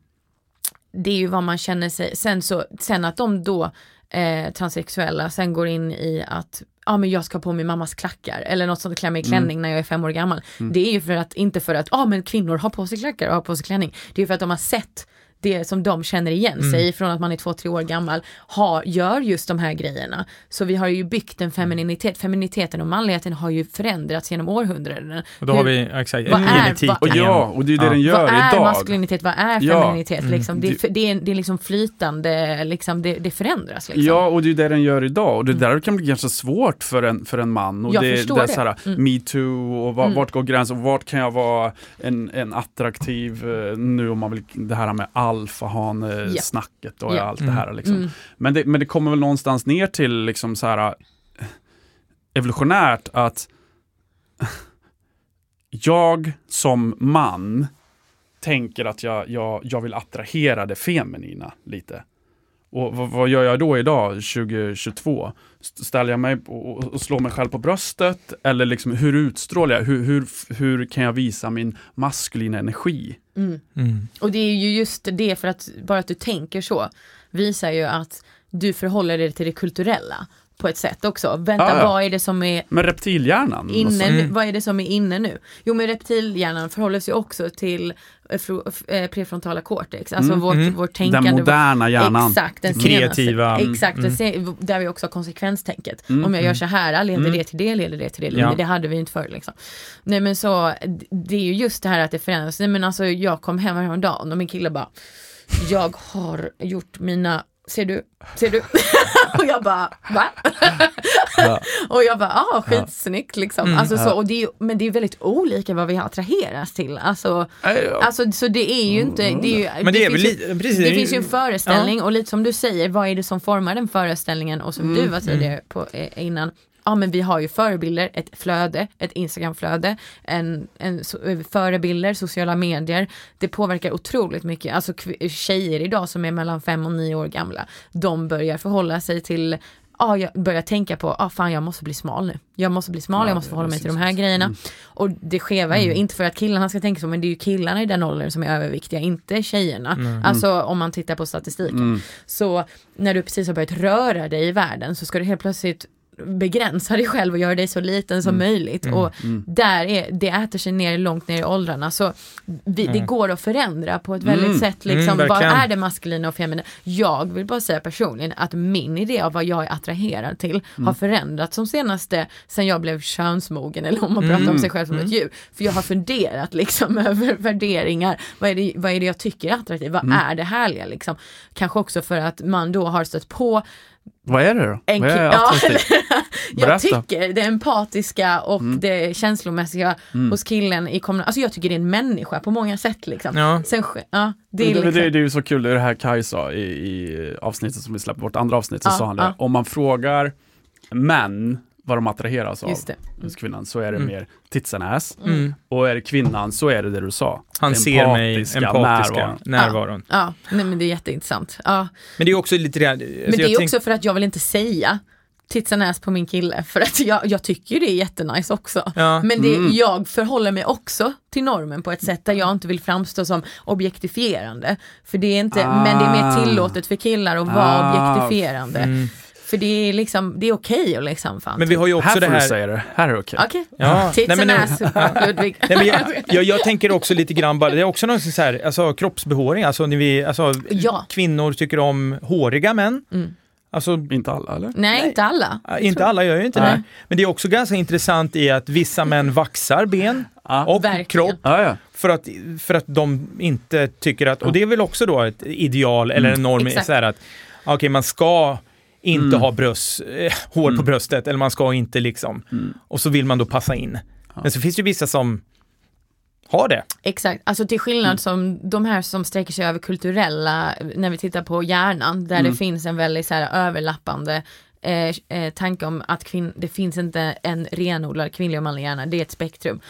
det är ju vad man känner sig, sen, så, sen att de då eh, transsexuella sen går in i att ja men jag ska på mig mammas klackar eller något sånt, klä mig i klänning när jag är fem år gammal. Det är ju för att, inte för att, ja men kvinnor har på sig klackar och har på sig klänning. Det är ju för att de har sett det som de känner igen sig från att man är två, tre år gammal, har, gör just de här grejerna. Så vi har ju byggt en femininitet, feminiteten och manligheten har ju förändrats genom århundraden. Och då har vi exakt, vad är- Och ja, och det är det Ja. den gör vad är idag. maskulinitet, vad är Ja. femininitet? Liksom? Det, det, är, det är liksom flytande, liksom, det, det förändras. Liksom. Ja, och det är det den gör idag. Och det där kan bli ganska svårt för en, för en man. Och Jag det, förstår det. Är det. så här, Mm. metoo och var, Mm. vart går gränsen? Och vart kan jag vara en, en attraktiv, eh, nu om man vill, det här med alfahan-snacket och Ja. allt det Mm. här. Liksom. Mm. Men, det, men det kommer väl någonstans ner till liksom så här evolutionärt att jag som man tänker att jag, jag, jag vill attrahera det feminina lite. Och vad, vad gör jag då idag, 2022? St- Ställer jag mig och, och slår mig själv på bröstet? Eller liksom, hur utstrålar jag? Hur, hur, hur kan jag visa min maskulina energi? Mm. Mm. Och det är ju just det, för att bara att du tänker så visar ju att du förhåller dig till det kulturella på ett sätt också. Vänta, Ja, ja. vad är det som är Men reptilhjärnan? inne? Mm. vad är det som är inne nu? Jo men reptilhjärnan förhåller sig också till eh, eh, prefrontala cortex, alltså Mm, vårt, mm. vårt tänkande. den moderna hjärnan. Exakt, den senaste. kreativa. Exakt, Mm. den se- där vi också har konsekvenstänket. Mm, Om jag gör mm. så här, leder Mm. det till det, leder det till det, Ja. det hade vi inte förr liksom. Nej men så, det är ju just det här att det förändras. Nej men alltså jag kom hem häromdagen och min kille bara, jag har gjort mina Ser du? Ser du? *laughs* och jag bara, va? Ja. *laughs* och jag bara, ah skitsnyggt liksom. Mm. alltså, så, Ja. och det är, men det är väldigt olika vad vi attraheras till. Alltså, ja. alltså så det är ju inte, det är ju, Men det finns ju- lite, precis. det är finns ju en föreställning och lite som du säger, vad är det som formar den föreställningen och som Mm, du var tidigare på eh, innan. Ja men vi har ju förebilder, ett flöde, ett Instagramflöde, en, en, eh, förebilder, sociala medier. Det påverkar otroligt mycket. Alltså tjejer idag som är mellan fem och nio år gamla, de börjar förhålla sig till Ja, jag börjar tänka på, ah, fan jag måste bli smal nu. Jag måste bli smal, Ja, jag måste ja, förhålla mig till de här grejerna. Mm. Och det skeva är ju inte för att killarna ska tänka så, men det är ju killarna i den åldern som är överviktiga, inte tjejerna. Mm. Alltså om man tittar på statistiken. Mm. Så när du precis har börjat röra dig i världen så ska du helt plötsligt begränsa dig själv och göra dig så liten som möjligt. Och Mm. där är, det äter sig ner långt ner i åldrarna. Så vi, det Mm. går att förändra på ett väldigt Mm. sätt. Liksom, Mm, vad är det maskulina och feminina? Jag vill bara säga personligen att min idé av vad jag är attraherad till Mm. har förändrats de senaste, sen jag blev könsmogen eller om man pratar om Mm. sig själv som ett djur. För jag har funderat liksom *laughs* över värderingar. Vad är det, vad är det jag tycker är attraktivt? Vad Mm. är det härliga liksom? Kanske också för att man då har stött på Vad är det då? en Vad är ja, *laughs* jag tycker det empatiska och Mm. det känslomässiga Mm. hos killen i kombination. Alltså jag tycker det är en människa på många sätt liksom. Ja. Sen, ja, det Det, är det, liksom, det, det är ju så kul, det är det här Kai sa i, i avsnittet som vi släppte, vårt andra avsnitt, så Ja, sa han det. Om man frågar män vad de attraheras av just det. hos kvinnan så är det Mm. mer tits and ass. Mm. Och är det kvinnan så är det det du sa. Han ser mig, empatiska närvaron. närvaron. Ja, nej men det är jätteintressant. Ja. Men det är också lite det här, Men alltså det är också för att jag vill inte säga tits and ass på min kille för att jag, jag tycker det är jättenice också. Ja. Men det, Mm. jag förhåller mig också till normen på ett sätt där jag inte vill framstå som objektifierande. För det är inte, Ah. men det är mer tillåtet för killar att vara Ah. objektifierande. Mm. För det är liksom, det är okej att liksom fan. Men vi har ju också Här det får du här... säga det, här är det okej. Okej, Ja, tits *laughs* nej, men and nu- ass, *laughs* Ludvig. Nej, men jag, jag, jag tänker också lite grann bara, det är också något så här, alltså kroppsbehåring, alltså när vi, alltså Ja. kvinnor tycker om håriga män. Mm. Alltså, Inte alla eller? Nej, inte alla. inte alla gör ju inte Nej. det. Men det är också ganska intressant i att vissa män vaxar ben Ja. och Verkligen. kropp Ja, ja. för att, för att de inte tycker att, och det är väl också då ett ideal eller en norm, Exakt. så här att okej man ska inte Mm. ha bröst, eh, hår på Mm. bröstet eller man ska inte liksom, Mm. och så vill man då passa in. Ja. Men så finns det ju vissa som har det. Exakt, alltså till skillnad som de här som sträcker sig över kulturella, när vi tittar på hjärnan, där Mm. det finns en väldigt så här överlappande eh, eh, tanke om att kvinn, det finns inte en renodlad kvinnlig och manlig hjärna, det är ett spektrum.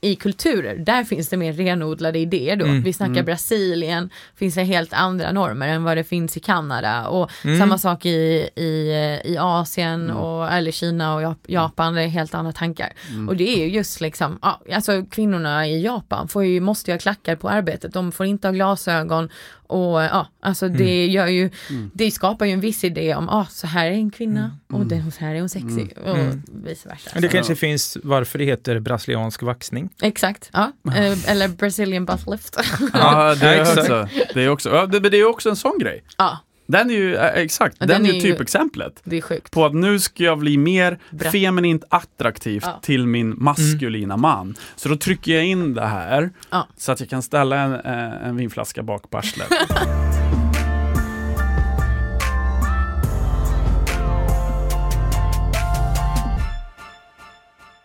I kulturer, där finns det mer renodlade idéer då. Mm, Vi snackar mm. Brasilien, finns det helt andra normer än vad det finns i Kanada och Mm. samma sak i, i, i Asien Mm. och, eller Kina och Jap- Japan, det är helt andra tankar. Mm. Och det är ju just liksom, ja, alltså kvinnorna i Japan får ju, måste ju ha klackar på arbetet, de får inte ha glasögon och ja, alltså det gör ju, Mm. det skapar ju en viss idé om, ja, så här är en kvinna och Mm. den, så här är hon sexig och Mm. vice versa. Men det Så- kanske finns varför det heter brasiliansk vaxning. Exakt, ja. Eh, Eller Brazilian butt lift. Ja, det *laughs* Ja, är också, det är också, ja, det är också en sån grej. ja, Den är ju, eh, exakt, den, den är ju typexemplet. det är sjukt. På att nu ska jag bli mer Bra. feminint attraktivt Ja. till min maskulina man. Så då trycker jag in det här Ja. så att jag kan ställa en, eh, en vinflaska bak på arslet. *laughs*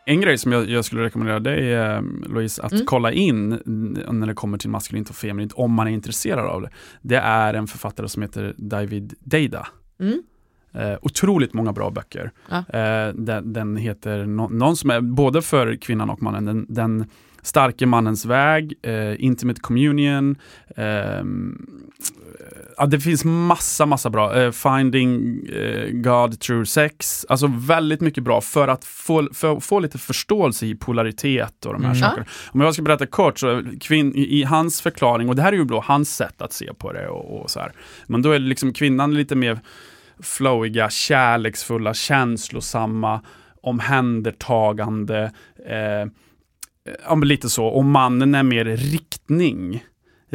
En grej som jag, jag skulle rekommendera dig eh, Louise, att Mm. kolla in när det kommer till maskulint och feminint, om man är intresserad av det. Det är en författare som heter David Deida. Mm. Eh, otroligt många bra böcker. Ja. Eh, den, den heter nå- någon som är både för kvinnan och mannen. Den, den starke mannens väg, eh, Intimate Communion. Ja, det finns massa, massa bra. Eh, Finding eh, God Through Sex. Alltså väldigt mycket bra för att få, för, få lite förståelse i polaritet och de här Mm. sakerna. Om jag ska berätta kort, så kvinn, i, i hans förklaring, och det här är ju då hans sätt att se på det och, och så här. Men då är liksom kvinnan lite mer flowiga, kärleksfulla, känslosamma, omhändertagande. Eh, lite så. Och mannen är mer riktning.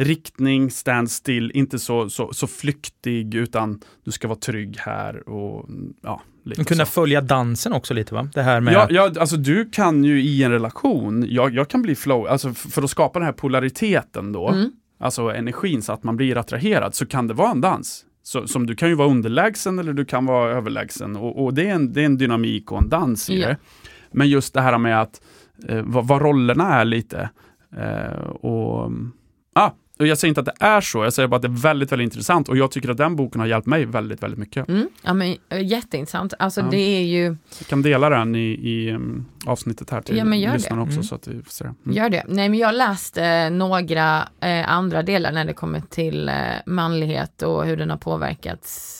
Riktning, stand still, inte så, så, så flyktig utan du ska vara trygg här och ja, lite Kunna så. följa dansen också lite va? Det här med Ja, ja, alltså du kan ju i en relation, jag, jag kan bli flow, alltså för att skapa den här polariteten då, Mm. alltså energin så att man blir attraherad, så kan det vara en dans. Så, som du kan ju vara underlägsen eller du kan vara överlägsen och, och det, är en, det är en dynamik och en dans i Ja. det. Men just det här med att eh, vad, vad rollerna är lite. Eh, och, ah, och jag säger inte att det är så, jag säger bara att det är väldigt, väldigt intressant och jag tycker att den boken har hjälpt mig väldigt, väldigt mycket. Mm. Ja men eh, jätteintressant, alltså Ja. det är ju, Jag kan dela den i, i um, avsnittet här till Ja, men gör det. lyssnarna också Mm. så att vi får se det. Mm. Gör det. Nej men jag läste eh, några eh, andra delar när det kommer till eh, manlighet och hur den har påverkats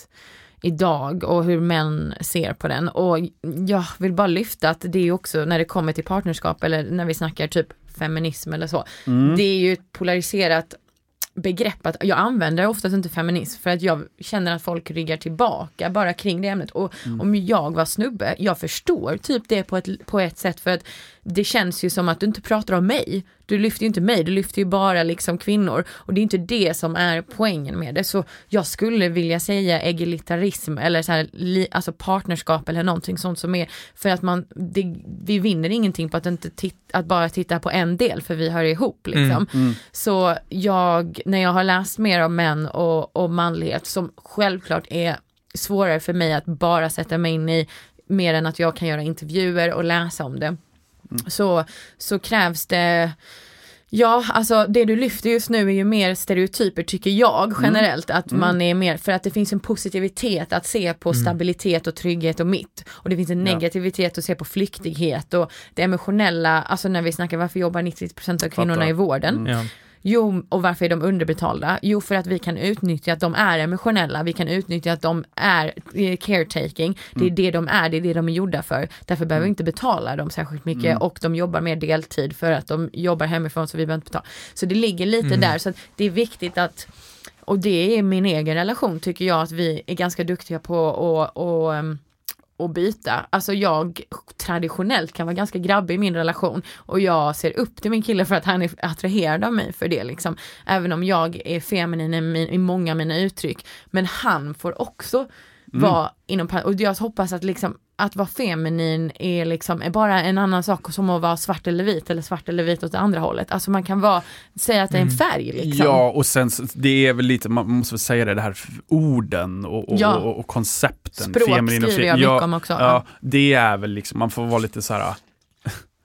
idag och hur män ser på den. Och jag vill bara lyfta att det är också när det kommer till partnerskap eller när vi snackar typ feminism eller så. Mm. Det är ju ett polariserat begrepp att jag använder oftast inte feminism för att jag känner att folk ryggar tillbaka bara kring det ämnet. Och Mm. om jag var snubbe, jag förstår typ det på ett, på ett sätt för att det känns ju som att du inte pratar om mig. Du lyfter ju inte mig, du lyfter ju bara liksom kvinnor. Och det är inte det som är poängen med det. Så jag skulle vilja säga egalitarism eller så här, alltså partnerskap eller någonting sånt som är för att man, det, vi vinner ingenting på att, inte tit, att bara titta på en del för vi hör ihop liksom. Mm. Så jag, när jag har läst mer om män och, och manlighet som självklart är svårare för mig att bara sätta mig in i mer än att jag kan göra intervjuer och läsa om det. Så, så krävs det Ja, alltså det du lyfter just nu är ju mer stereotyper tycker jag generellt. Att man är mer, för att det finns en positivitet att se på stabilitet och trygghet och mitt. Och det finns en negativitet att se på flyktighet och det emotionella, alltså när vi snackar varför jobbar 90% av kvinnorna Fattar. i vården. Ja. Jo, och varför är de underbetalda? Jo, för att vi kan utnyttja att de är emotionella, vi kan utnyttja att de är eh, caretaking. Det är det de är, det är det de är gjorda för. Därför behöver vi inte betala dem särskilt mycket och de jobbar mer deltid för att de jobbar hemifrån så vi behöver inte betala. Så det ligger lite där, så det är viktigt att och det är min egen relation tycker jag att vi är ganska duktiga på att och byta. Alltså jag traditionellt kan vara ganska grabbig i min relation och jag ser upp till min kille för att han är attraherad av mig för det liksom. Även om jag är feminin i, min, i många av mina uttryck. Men han får också vara inom och jag hoppas att liksom att vara feminin är liksom är bara en annan sak som att vara svart eller vit eller svart eller vit åt det andra hållet. Alltså man kan vara, säga att det är en färg liksom. Ja, och sen det är väl lite, man måste väl säga det, det här orden och, och, Ja. och, och koncepten. Språk feminin och skriver jag mycket ja, om också. Ja, det är väl liksom, man får vara lite så här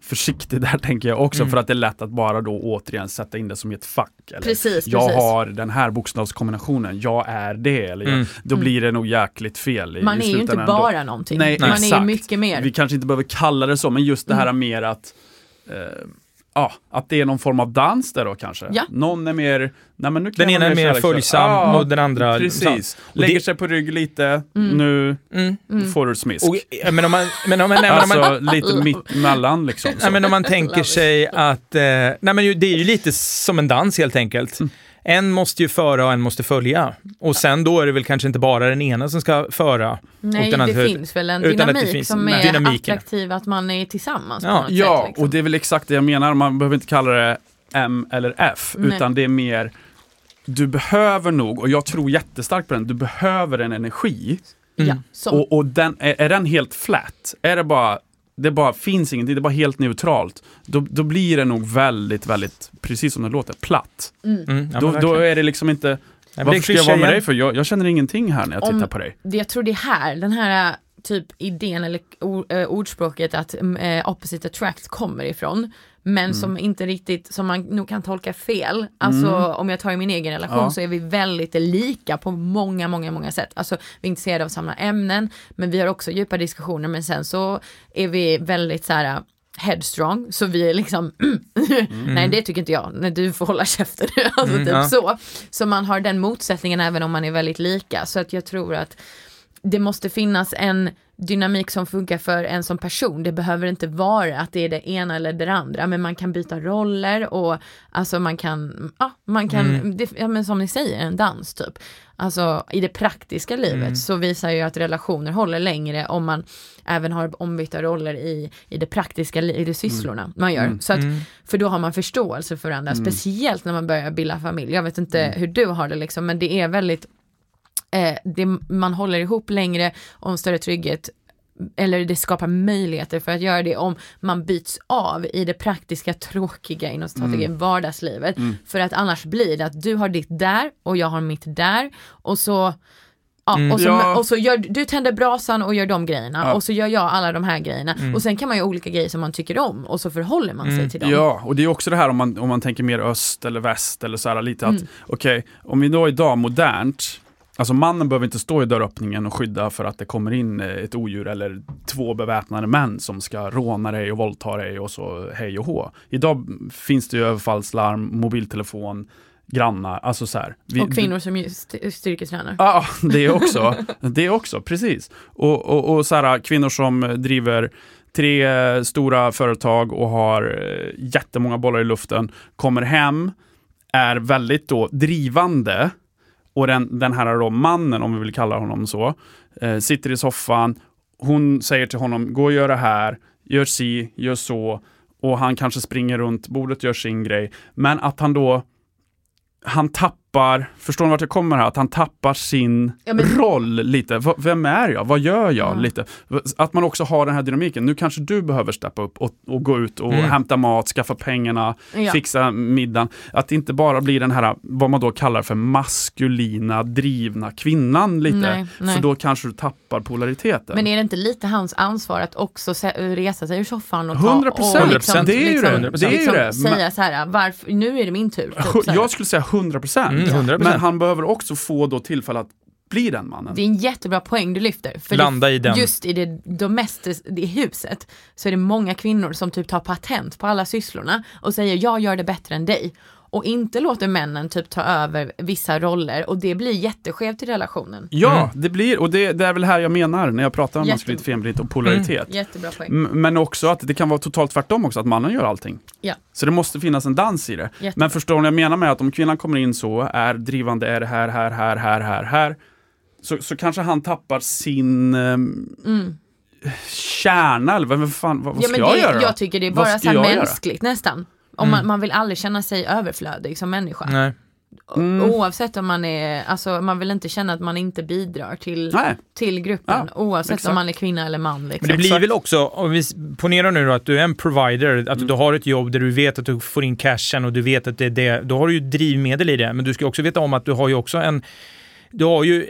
försiktig där *laughs* tänker jag också Mm. för att det är lätt att bara då återigen sätta in det som ett fack. Eller, Precis, jag precis. har den här bokstavskombinationen, jag är det. Eller Mm. Då Mm. blir det nog jäkligt fel. I, Man är ju inte bara någonting. Nej, man är ju mycket mer. Vi kanske inte behöver kalla det så, men just det här Mm. mer att eh, Ja, att det är någon form av dans där då kanske. Ja. Någon är mer, nej men nu kan Den ena är mer följsam Ja, och den andra... Precis. Och Lägger det- sig på rygg lite, Mm. nu Mm. Mm. får du smisk. Och, men om man, men om, nej, men om man, alltså lite mitt emellan liksom. Så. nej, men om man tänker sig att, eh, nej men det är ju lite som en dans helt enkelt. En måste ju föra och en måste följa. Och sen då är det väl kanske inte bara den ena som ska föra. Nej, utan att- det finns väl en det dynamik finns som är dynamiken. attraktiv, att man är tillsammans Ja. på något Ja, sätt. Liksom. och det är väl exakt det jag menar. Man behöver inte kalla det M eller F, Nej. utan det är mer du behöver nog, och jag tror jättestarkt på den, du behöver en energi. Mm. Ja, Och, och den, är, är den helt flat, är det bara, det bara finns ingenting, det är bara helt neutralt, då, då blir det nog väldigt, väldigt, precis som det låter, platt. mm. Mm, ja, då, då är det liksom inte, men varför ska jag vara med dig för? Jag, jag känner ingenting här när jag Om- tittar på dig. det, jag tror det är här, den här äh, typ idén eller äh, ordspråket att äh, opposite attract kommer ifrån. Men Mm. som inte riktigt, som man nog kan tolka fel. Alltså Mm. om jag tar i min egen relation Ja. så är vi väldigt lika på många, många, många sätt. Alltså vi är intresserade av samma ämnen, men vi har också djupa diskussioner, men sen så är vi väldigt så här headstrong, så vi är liksom, *clears throat* nej det tycker inte jag, nej du får hålla käften. *laughs* alltså Mm, typ ja. så. Så man har den motsättningen även om man är väldigt lika. Så att jag tror att det måste finnas en dynamik som funkar för en som person. Det behöver inte vara att det är det ena eller det andra, men man kan byta roller och alltså man kan, ja, man kan, Mm. det, ja, men som ni säger, en dans typ. Alltså i det praktiska livet Mm. så visar ju att relationer håller längre om man även har ombytta roller i, i det praktiska, i det sysslorna man gör. Mm. Så att, Mm. för då har man förståelse för varandra, Mm. speciellt när man börjar bilda familj. Jag vet inte Mm. hur du har det liksom, men det är väldigt eh, det, man håller ihop längre en större trygghet eller det skapar möjligheter för att göra det om man byts av i det praktiska, tråkiga inom Mm. vardagslivet. Mm. För att annars blir det att du har ditt där och jag har mitt där och så Ja, Mm. och så, Ja. och så gör du tänder brasan och gör de grejerna Ja. och så gör jag alla de här grejerna Mm. och sen kan man göra olika grejer som man tycker om och så förhåller man sig Mm. till dem. Ja, och det är också det här om man, om man tänker mer öst eller väst eller så här lite att Mm. okej, om vi då idag modernt, alltså mannen behöver inte stå i dörröppningen och skydda för att det kommer in eh, ett odjur eller två beväpnade män som ska råna dig och våldta dig och så hej och hå. Idag finns det ju överfallslarm, mobiltelefon, grannar, alltså så här. Vi- och kvinnor som st- styrketränar. Ja, *laughs* det också. Det också, precis. Och, och, och så här, kvinnor som driver tre stora företag och har eh, jättemånga bollar i luften, kommer hem, är väldigt då drivande och den, den här då mannen, om vi vill kalla honom så, eh, sitter i soffan, hon säger till honom, gå och gör det här, gör si, gör så, och han kanske springer runt. Bordet, gör sin grej, men att han då han tappar, förstår ni vart jag kommer här? Att han tappar sin Ja, men- roll lite. V- vem är jag? Vad gör jag? Ja. lite. Att man också har den här dynamiken. Nu kanske du behöver steppa upp och, och gå ut och Mm. hämta mat, skaffa pengarna, Ja. fixa middagen. Att det inte bara blir den här, vad man då kallar för maskulina, drivna kvinnan lite. Nej, nej. För då kanske du tappar polariteten. Men är det inte lite hans ansvar att också resa sig ur soffan och 100%. ta och liksom, Det är ju liksom, det. Det är ju liksom det. säga så här, varför, nu är det min tur. Typ, jag skulle säga 100 procent. Mm, 100%. Men han behöver också få då tillfälle att bli den mannen. Det är en jättebra poäng du lyfter. För Landa det, i den. Just i det domestiska i huset så är det många kvinnor som typ tar patent på alla sysslorna och säger jag gör det bättre än dig. Och inte låter männen typ ta över vissa roller och det blir jätteskevt i relationen. Ja, Mm. det blir, och det, det är väl här jag menar när jag pratar om Jätte- maskulinitet, femininitet och polaritet. Jättebra poäng. M- Men också att det kan vara totalt tvärtom också, att mannen gör allting. Ja. Så det måste finnas en dans i det. Jättebra. Men förstår ni vad jag menar med att om kvinnan kommer in så, är drivande, är det här, här, här, här, här, här. Så, så kanske han tappar sin ehm, Mm. kärna, eller vad, vad fan, vad, vad Ja, ska men jag det, göra? då? jag tycker det är bara så här jag göra? mänskligt nästan. Om Mm. man, man vill aldrig känna sig överflödig som människa. Nej. Mm. Oavsett om man är, alltså man vill inte känna att man inte bidrar till, Nej. till gruppen. Ja, oavsett exakt. om man är kvinna eller man. Liksom. Men det blir väl också, om vi ponerar nu då att du är en provider, att Mm. du har ett jobb där du vet att du får in cashen och du vet att det är det, då har du ju drivmedel i det, men du ska också veta om att du har ju också en du har ju, eh,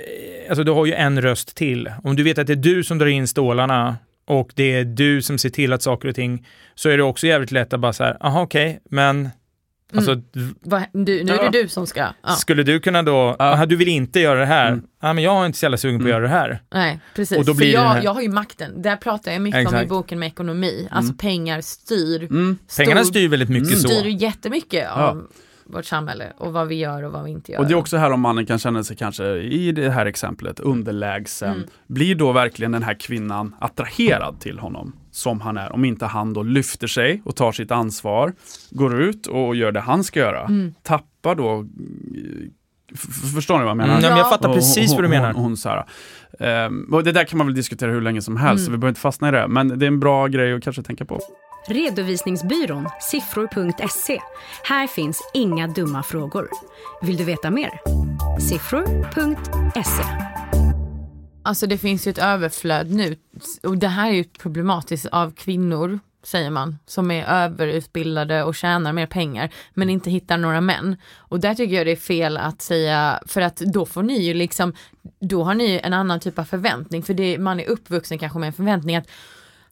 alltså du har ju en röst till. Om du vet att det är du som drar in stålarna och det är du som ser till att saker och ting, så är det också jävligt lätt att bara så här, aha okej, men alltså, Vad- du, nu är Ja. det du som ska. Ja. skulle du kunna då, Ja. aha, du vill inte göra det här, Mm. ja men jag är inte så jävla sugen på att Mm. göra det här. Nej, precis. Och då För blir det den jag, här- jag har ju makten. Där pratar jag mycket om i Exakt. boken med ekonomi. Alltså pengar styr. Mm. Pengarna styr väldigt mycket Mm. så. styr jättemycket av vårt samhälle och vad vi gör och vad vi inte gör. Och det är också här om mannen kan känna sig kanske i det här exemplet underlägsen. Mm. Blir då verkligen den här kvinnan attraherad till honom som han är? Om inte han då lyfter sig och tar sitt ansvar, går ut och gör det han ska göra. Mm. Tappar då, förstår ni vad jag menar? Mm, ja, men jag Ja. fattar precis hon, vad du menar. Hon, hon, så här, och det där kan man väl diskutera hur länge som helst, Mm. så vi behöver inte fastna i det. Men det är en bra grej att kanske tänka på. Redovisningsbyrån siffror.se. Här finns inga dumma frågor. Vill du veta mer? Siffror.se. Alltså det finns ju ett överflöd nu och det här är ju problematiskt av kvinnor säger man, som är överutbildade och tjänar mer pengar men inte hittar några män. Och där tycker jag det är fel att säga, för att då får ni ju liksom, då har ni ju en annan typ av förväntning, för det, man är uppvuxen kanske med en förväntning att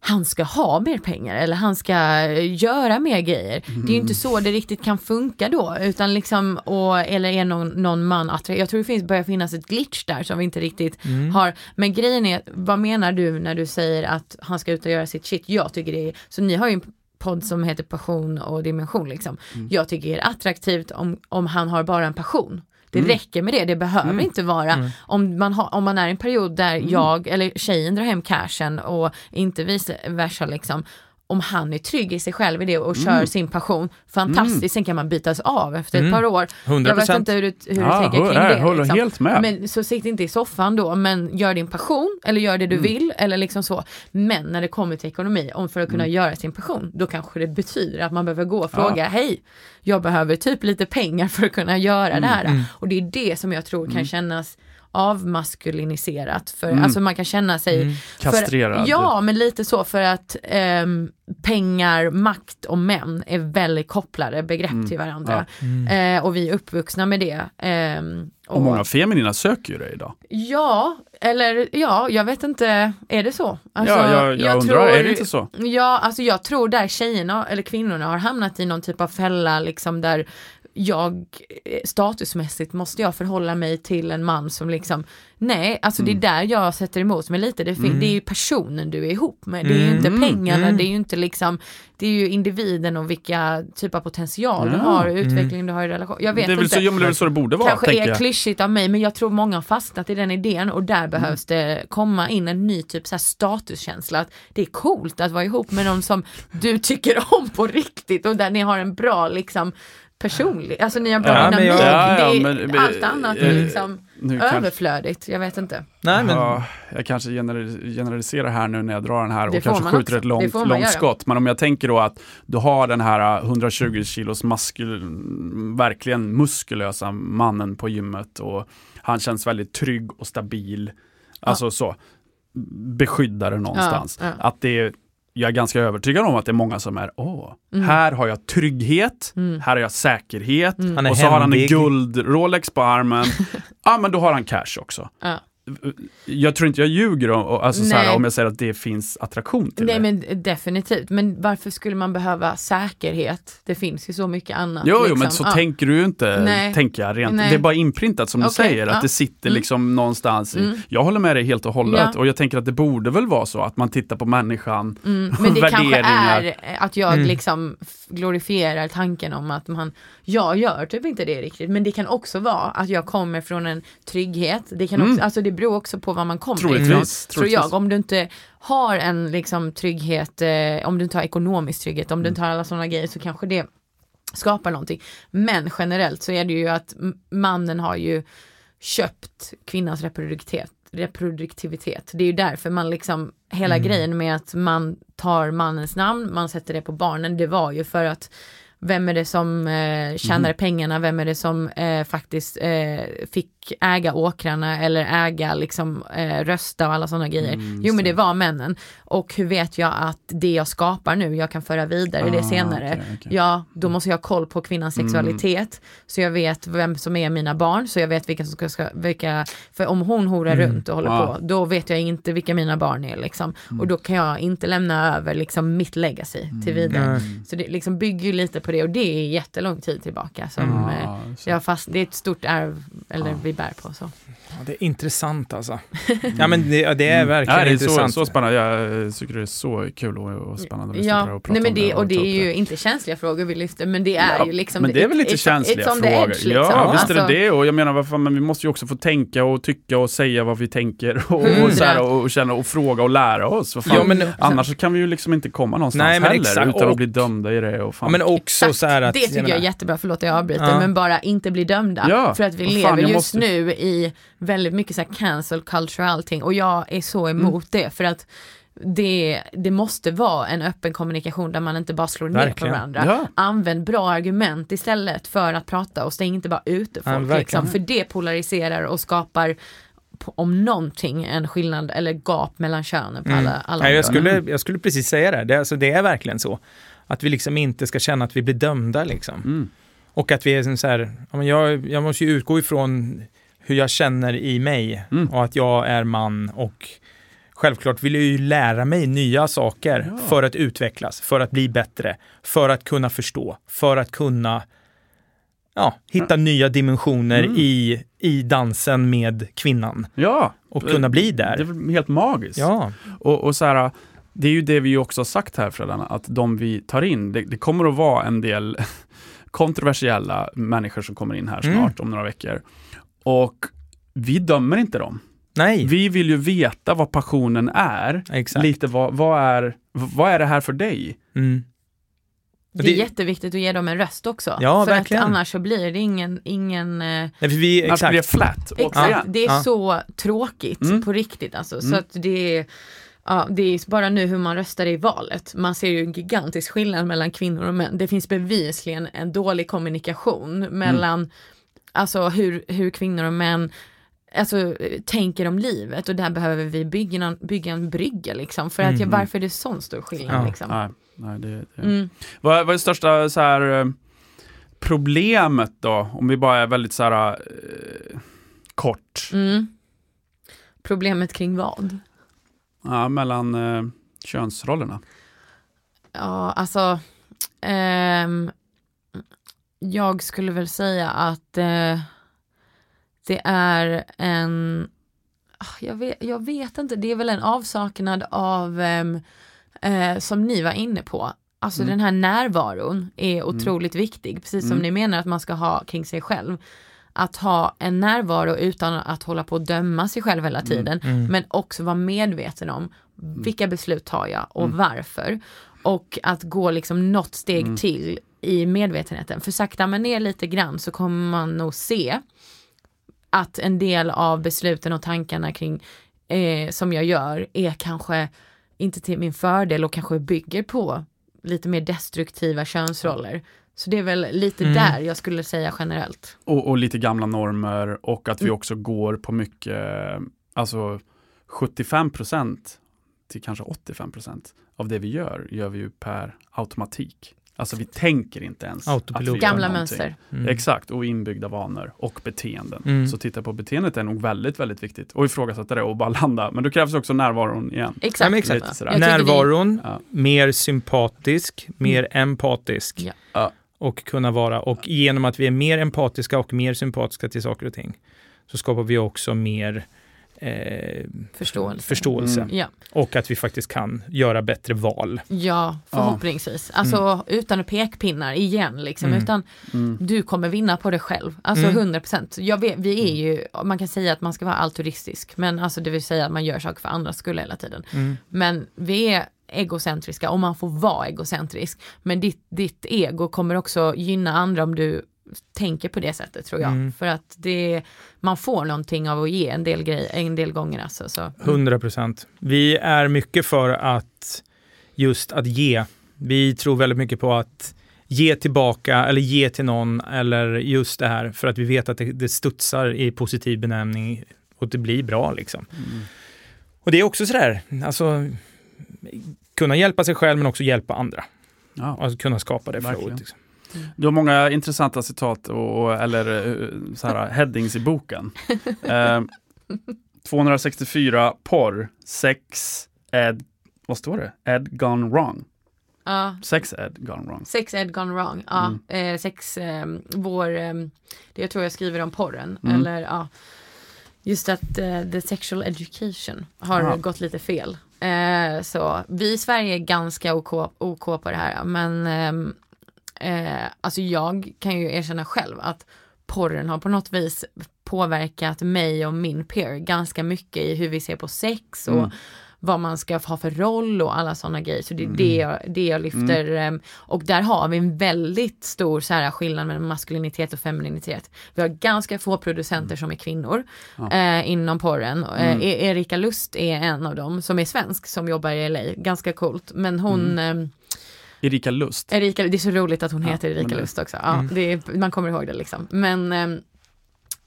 han ska ha mer pengar eller han ska göra mer grejer. Det är ju inte så det riktigt kan funka då, utan liksom, och, eller är någon, någon man attraherad. Jag tror det finns, börjar finnas ett glitch där som vi inte riktigt har. Men grejen är, vad menar du när du säger att han ska ut och göra sitt shit? Jag tycker det är, så ni har ju en podd som heter passion och dimension liksom. Jag tycker det är attraktivt om, om han har bara en passion. Det räcker med det, det behöver inte vara om, man har, om man är i en period där jag eller tjejen drar hem cashen och inte vice versa liksom. Om han är trygg i sig själv i det och kör sin passion, fantastiskt, sen kan man bytas av efter ett par år. 100%. Jag vet inte hur du, hur du Ja, tänker kring det. håller liksom. helt med. Men så sitt inte i soffan då, men gör din passion eller gör det du Mm. vill eller liksom så. Men när det kommer till ekonomi, om för att kunna Mm. göra sin passion, då kanske det betyder att man behöver gå och fråga, hej, jag behöver typ lite pengar för att kunna göra Mm. det här. Och det är det som jag tror kan kännas avmaskuliniserat. För, Mm. Alltså man kan känna sig Kastrerad. För, ja, men lite så för att ehm, pengar, makt och män är väldigt kopplade begrepp Mm. till varandra. Eh, och vi är uppvuxna med det. Ehm, Och många feminina söker ju det idag. Ja, eller ja, jag vet inte, är det så? Alltså, ja, jag, jag, undrar, är det inte så? Ja, alltså jag tror där tjejerna eller kvinnorna har hamnat i någon typ av fälla liksom där jag eh, statusmässigt måste jag förhålla mig till en man som liksom nej, alltså Mm. det är där jag sätter emot mig lite. Det, fin- det är ju personen du är ihop med, det är ju inte Mm. pengarna, Mm. det är ju inte liksom, det är ju individen och vilka typ av potential du har, utveckling du har i relation. Jag vet Det är, väl inte så, det är så det borde vara, kanske är jag. klyschigt av mig men jag tror många har fastnat i den idén och där behövs det komma in en ny typ så här statuskänsla att det är coolt att vara ihop med någon som du tycker om på riktigt och där ni har en bra liksom personlig, alltså ni har bra Ja, dynamik. Ja, ja, det är, men- men- allt annat är eh, liksom överflödigt, jag vet inte. Nej, men ja, jag kanske gener- generaliserar här nu när jag drar den här och kanske skjuter också. ett långt, långt göra. skott. Men om jag tänker då att du har den här 120 kilos maskul, verkligen muskulösa mannen på gymmet och han känns väldigt trygg och stabil. Alltså så, beskyddare någonstans. Ja, ja. Att det är, jag är ganska övertygad om att det är många som är, åh, Mm. här har jag trygghet, här har jag säkerhet är och så har han en händig. guld-Rolex på armen. *laughs* Ja, men då har han cash också. Ja. Jag tror inte jag ljuger om, alltså, så här, Nej. om jag säger att det finns attraktion till Nej det. men definitivt, men varför skulle man behöva säkerhet? Det finns ju så mycket annat. Jo, jo, liksom. men så Ja. tänker du ju inte, Nej. tänker jag rent. Nej. Det är bara inprintat som du Okej, säger, att det sitter Mm. liksom någonstans Mm. i. Jag håller med dig helt och hållet Ja. och jag tänker att det borde väl vara så att man tittar på människan, Mm, *laughs* men det kanske är att jag Mm. liksom glorifierar tanken om att man, jag gör typ inte det riktigt, men det kan också vara att jag kommer från en trygghet. Det kan också, Mm. alltså det beror också på var man kommer Troligtvis, ifrån. troligtvis. Tror jag, om du inte har en liksom trygghet, eh, om du inte har ekonomisk trygghet, om du inte har alla sådana grejer så kanske det skapar någonting. Men generellt så är det ju att mannen har ju köpt kvinnans reproduktivitet reproduktivitet. Det är ju därför man liksom, hela grejen med att man tar mannens namn, man sätter det på barnen, det var ju för att vem är det som eh, tjänade pengarna, vem är det som eh, faktiskt eh, fick äga åkrarna eller äga liksom eh, rösta och alla sådana grejer. Mm, jo men det. det var männen. Och hur vet jag att det jag skapar nu, jag kan föra vidare det Ah, senare. okej, okej. Ja, då måste jag ha koll på kvinnans Mm. sexualitet. Så jag vet vem som är mina barn, så jag vet vilka som ska, ska vilka, för om hon horar Mm. runt och håller Ja. på, då vet jag inte vilka mina barn är liksom. Mm. Och då kan jag inte lämna över liksom mitt legacy till vidare. Mm. Så det liksom bygger ju lite på det och det är jättelång tid tillbaka som Mm. eh, Ja, så. jag fast, det är ett stort arv, eller Ja. vi bär på så. Ja, det är intressant alltså. *laughs* Ja men det, det är verkligen Nej, det är så, intressant. så spännande. Jag eh, tycker det är så kul och, och spännande att på det Ja, och prata nej men om det, och det är ju inte känsliga frågor vi lyfter men det är Ja, ju liksom men det är väl lite it's- känsliga the frågor. edge, liksom. Ja, visst är det Alltså, det. Och jag menar, vad fan, men vi måste ju också få tänka och tycka och säga vad vi tänker och, och, så här, och, och känna och fråga och lära oss. Vad fan. Ja, men, Annars så kan vi ju liksom inte komma någonstans Nej, heller exakt. utan att bli dömda i det. Och fan. men också Exakt, så att... det tycker jag, menar- är jättebra, förlåt jag avbryter, Ja. men bara inte bli dömda. Ja, För att vi lever jag just måste- nu i väldigt mycket så här cancel culture och allting och jag är så emot det för att det, det måste vara en öppen kommunikation där man inte bara slår ner på varandra. Ja. Använd bra argument istället för att prata och stäng inte bara ute Ja, folk. verkligen. liksom, för det polariserar och skapar om någonting en skillnad eller gap mellan könen på Mm. alla, alla Nej, jag, skulle, jag skulle precis säga det. Det, alltså, det är verkligen så. Att vi liksom inte ska känna att vi blir dömda liksom. Mm. Och att vi är så här, jag, jag måste ju utgå ifrån hur jag känner i mig Mm. och att jag är man och självklart vill jag ju lära mig nya saker Ja. för att utvecklas, för att bli bättre, för att kunna förstå, för att kunna ja, hitta nya dimensioner Mm. i, i dansen med kvinnan Ja, och kunna bli det är där. helt magiskt. Ja, Och, och så här, det är ju det vi också har sagt här Fredan, att de vi tar in, det, det kommer att vara en del *laughs* kontroversiella människor som kommer in här Mm. snart om några veckor. Och vi dömer inte dem. nej, Vi vill ju veta vad passionen är. exakt. Lite vad, vad, är, vad är det här för dig? Mm. Det är jätteviktigt att ge dem en röst också. Ja, för verkligen. att annars så blir det ingen, ingen eh, Nej, för vi, Annars blir det exakt. flat. Exakt, återigen. det är Ja. så tråkigt Mm. på riktigt alltså. Så Mm. att det är, ja, det är bara nu hur man röstar i valet. Man ser ju en gigantisk skillnad mellan kvinnor och män. Det finns bevisligen en dålig kommunikation mellan alltså hur, hur kvinnor och män alltså, tänker om livet och där behöver vi bygga, någon, bygga en brygga liksom. För att, ja, Mhm. varför är det sån stor skillnad Ja. liksom? Nej, nej, det, det. Mm. Vad, vad är det största så här, eh, problemet då? Om vi bara är väldigt så här eh, kort. Mm. Problemet kring vad? Ja, mellan eh, könsrollerna. Ja, alltså. ehm, jag skulle väl säga att eh, det är en, ah, jag vet, jag vet inte, det är väl en avsaknad av, ehm, eh, som ni var inne på, alltså Mm. den här närvaron är otroligt viktig, precis som Mm. ni menar att man ska ha kring sig själv. Att ha en närvaro utan att hålla på att döma sig själv hela tiden, Mm. men också vara medveten om vilka beslut tar jag och varför. Och att gå liksom något steg Mm. till i medvetenheten. För sakta men ner lite grann så kommer man nog se att en del av besluten och tankarna kring eh, som jag gör är kanske inte till min fördel och kanske bygger på lite mer destruktiva könsroller. Så det är väl lite Mm. där jag skulle säga generellt. Och, och lite gamla normer och att vi Mm. också går på mycket, alltså 75% till kanske 85% av det vi gör, gör vi ju per automatik. Alltså vi tänker inte ens Autopilot. att vi gör Gamla mönster. Mm. Exakt, och inbyggda vanor och beteenden. Mm. Så titta på beteendet är nog väldigt, väldigt viktigt. Och ifrågasätta det och bara landa. Men då krävs också närvaron igen. Exakt. men exakt. Närvaron, Ja. mer sympatisk, mer empatisk. Ja. Ja. Och kunna vara, och genom att vi är mer empatiska och mer sympatiska till saker och ting, så skapar vi också mer eh, Förståelse. förståelse. Mm. Ja. Och att vi faktiskt kan göra bättre val. Ja, förhoppningsvis. Alltså utan pekpinnar igen liksom, Mm. utan Mm. du kommer vinna på det själv. Alltså Mm. 100 procent. Vi är ju, man kan säga att man ska vara altruistisk, men alltså det vill säga att man gör saker för andras skull hela tiden. Mm. Men vi är egocentriska och man får vara egocentrisk. Men ditt, ditt ego kommer också gynna andra om du tänker på det sättet tror jag. Mm. För att det, man får någonting av att ge en del grejer, en del gånger alltså. Så. 100 procent. Vi är mycket för att just att ge. Vi tror väldigt mycket på att ge tillbaka eller ge till någon eller just det här för att vi vet att det, det studsar i positiv benämning och det blir bra liksom. Mm. Och det är också sådär, alltså kunna hjälpa sig själv men också hjälpa andra. Ja. Alltså kunna skapa det flowet. Liksom. Du har många intressanta citat och, eller eh, så här, *laughs* headings i boken. *laughs* Eh, 264 porr, sex, ed, vad står det? Ed gone wrong. Ja, Sex ed gone wrong. sex ed gone wrong. Ja, Mm. eh, sex, eh, vår, eh, det jag tror jag skriver om porren. Mm. Eller ja, just att eh, the sexual education har Ja. gått lite fel. Eh, så vi i Sverige är ganska OK, OK på det här. Men ehm, eh, alltså jag kan ju erkänna själv att porren har på något vis påverkat mig och min peer ganska mycket i hur vi ser på sex och Mm vad man ska ha för roll och alla sådana grejer. Så det är det, jag, det jag lyfter. Mm. em, Och där har vi en väldigt stor så här, skillnad mellan maskulinitet och femininitet. Vi har ganska få producenter som är kvinnor Ja. eh, inom porren. Eh, Mm. E- Erika Lust är en av dem som är svensk som jobbar i LA. Ganska coolt. Men hon Mm. em, Erika Lust. Erika, det är så roligt att hon Ja, heter Erika det- Lust också. Ja, Mm. är, man kommer ihåg det liksom. Men ehm,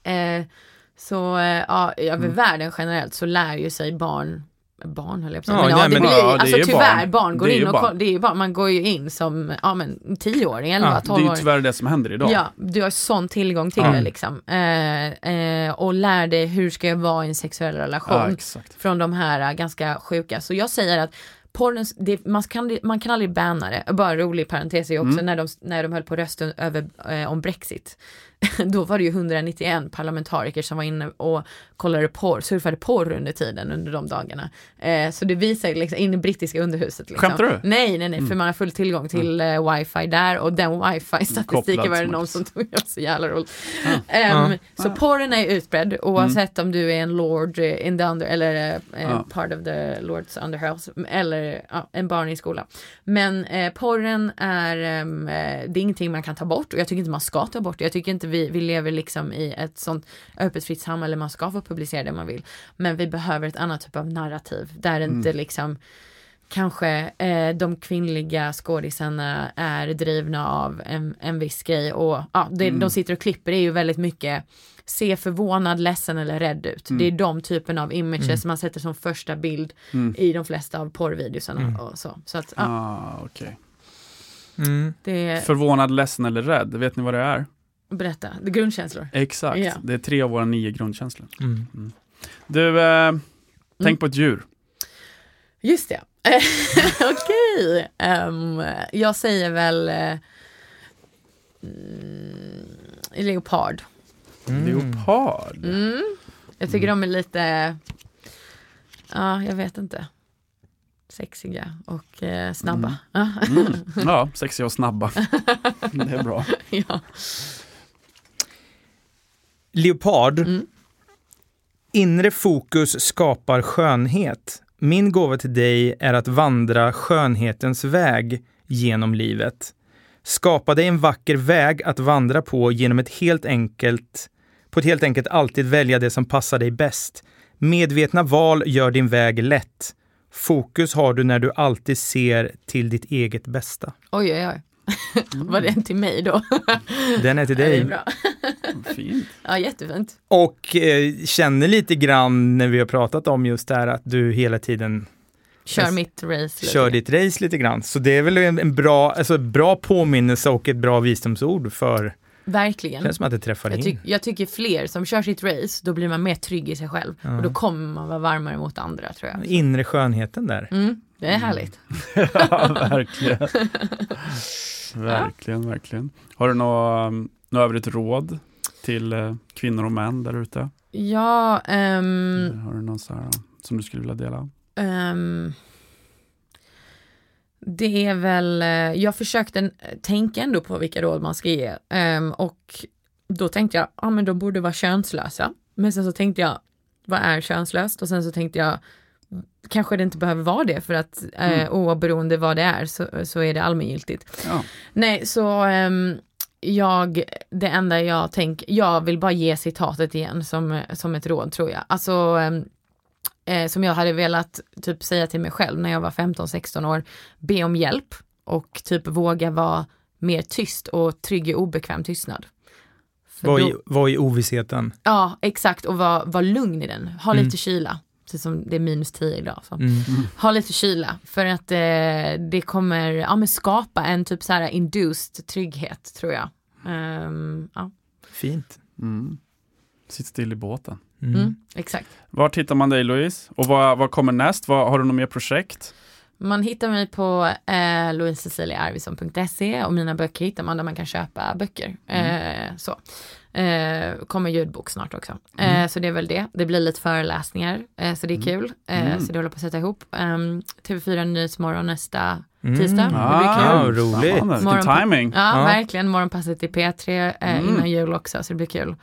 eh, så eh, ja, över Mm. världen generellt så lär ju sig barn Barn höll jag på att Ja, säga. Men, ja, nej, det men- blir, ja, alltså tyvärr, barn. barn, går in och barn. koll- det är ju barn, man går ju in som, ja men tioåring, 11, Ja, Det är 12 ju tyvärr det som händer idag. Ja, du har sån tillgång till Ja. det liksom. Eh, eh, och lär dig hur ska jag vara i en sexuell relation Ja, från de här äh, ganska sjuka. Så jag säger att porren, det, man, kan, man kan aldrig banna det. Bara en rolig parentes är också Mm. när, de, när de höll på rösten över, eh, om Brexit. *laughs* Då var det ju 191 parlamentariker som var inne och kollade porr, surfade porr under tiden under de dagarna. Eh, så det visar liksom in i brittiska underhuset. Liksom. Skämtar du? Mm. Nej, nej, nej, för man har full tillgång till eh, wifi där och den wifi-statistiken var det någon som tog upp så jävla roligt. Ja. Ehm, Ja. Så porren är utbredd oavsett om du är en lord eh, in the under eller Ja. part of the lords underhouse eller ja, en barn i skolan. Men eh, porren är, eh, det är ingenting man kan ta bort och jag tycker inte man ska ta bort det. Jag tycker inte vi, vi lever liksom i ett sånt öppet fritt samhälle, man ska få publicera det man vill. Men vi behöver ett annat typ av narrativ där inte liksom kanske eh, de kvinnliga skådisarna är drivna av en, en viss grej och ja, det, de sitter och klipper, det är ju väldigt mycket se förvånad, ledsen eller rädd ut. Det är de typen av images man sätter som första bild Mm. i de flesta av porrvideosarna och så. Så att ja, Ah. Mm. det, Förvånad, ledsen eller rädd, vet ni vad det är? Berätta, det är grundkänslor. Exakt, Ja. det är tre av våra nio grundkänslor. Mm. Du, eh, tänk på ett djur. Just det. *laughs* Okej. Ehm, jag säger väl eh, mm, leopard. Leopard. Mm. Jag tycker de är lite, ja jag vet inte, sexiga och eh, snabba. Mm. Ja, sexiga och snabba. *laughs* Det är bra. ja. Leopard. Mm. Inre fokus skapar skönhet. Min gåva till dig är att vandra skönhetens väg genom livet. Skapa dig en vacker väg att vandra på genom ett helt enkelt, på ett helt enkelt alltid välja det som passar dig bäst. Medvetna val gör din väg lätt. Fokus har du när du alltid ser till ditt eget bästa. Oj oj oj. Var det en till mig då? *laughs* Den är till Ja, det är dig. bra. *laughs* Fint. Ja jättefint. Och eh, känner lite grann när vi har pratat om just det här att du hela tiden Kör Yes. mitt race. lite. kör ditt race lite grann. Så det är väl en, en bra, alltså bra påminnelse och ett bra visdomsord för, Verkligen. känns som att det träffar Jag, in. jag tycker fler som kör sitt race, då blir man mer trygg i sig själv. Ja. Och då kommer man vara varmare mot andra tror jag. Inre skönheten där. Mm, det är härligt. *laughs* Ja, verkligen. Verkligen, verkligen. Har du något, um, något övrigt råd till eh, kvinnor och män där ute? Ja, Eller Har du något så här, som du skulle vilja dela? ehm, det är väl, eh, jag försökte tänka ändå på vilka råd man ska ge. Ehm, och då tänkte jag, ja men de borde vara könslösa. Men sen så tänkte jag, vad är könslöst? Och sen så tänkte jag, kanske det inte behöver vara det för att eh, Mm. oberoende vad det är så, så är det allmängiltigt. Ja. Nej, så ehm, jag, det enda jag tänker, jag vill bara ge citatet igen som, som ett råd tror jag. Alltså, ehm, eh, som jag hade velat typ säga till mig själv när jag var 15-16 år, be om hjälp och typ våga vara mer tyst och trygg i obekväm tystnad. Då- i, vad i ovissheten? Ja, exakt och var, var lugn i den. Ha Mm. lite kyla. Precis som det är minus 10 idag. Så. Mm. Ha lite kyla för att eh, det kommer ja, men skapa en typ så här induced trygghet tror jag. Ehm, ja. Fint. Mm. Sitt still i båten. Mm. Mm, exakt. Var hittar man dig Louise? Och vad, vad kommer näst? Vad, har du något mer projekt? Man hittar mig på eh, louiseciliaarvidsson.se och mina böcker hittar man där man kan köpa böcker. Eh, så. Eh, kommer ljudbok snart också. Eh, så det är väl det. Det blir lite föreläsningar, eh, så det är kul. Eh, Mm. Så det håller på att sätta ihop. Um, TV4 Nyhetsmorgon nästa Mm. tisdag. Det blir Ah, kul. roligt. Morgon- timing. Ja, Ja. verkligen. Morgonpasset i P3 eh, Mm. innan jul också, så det blir kul.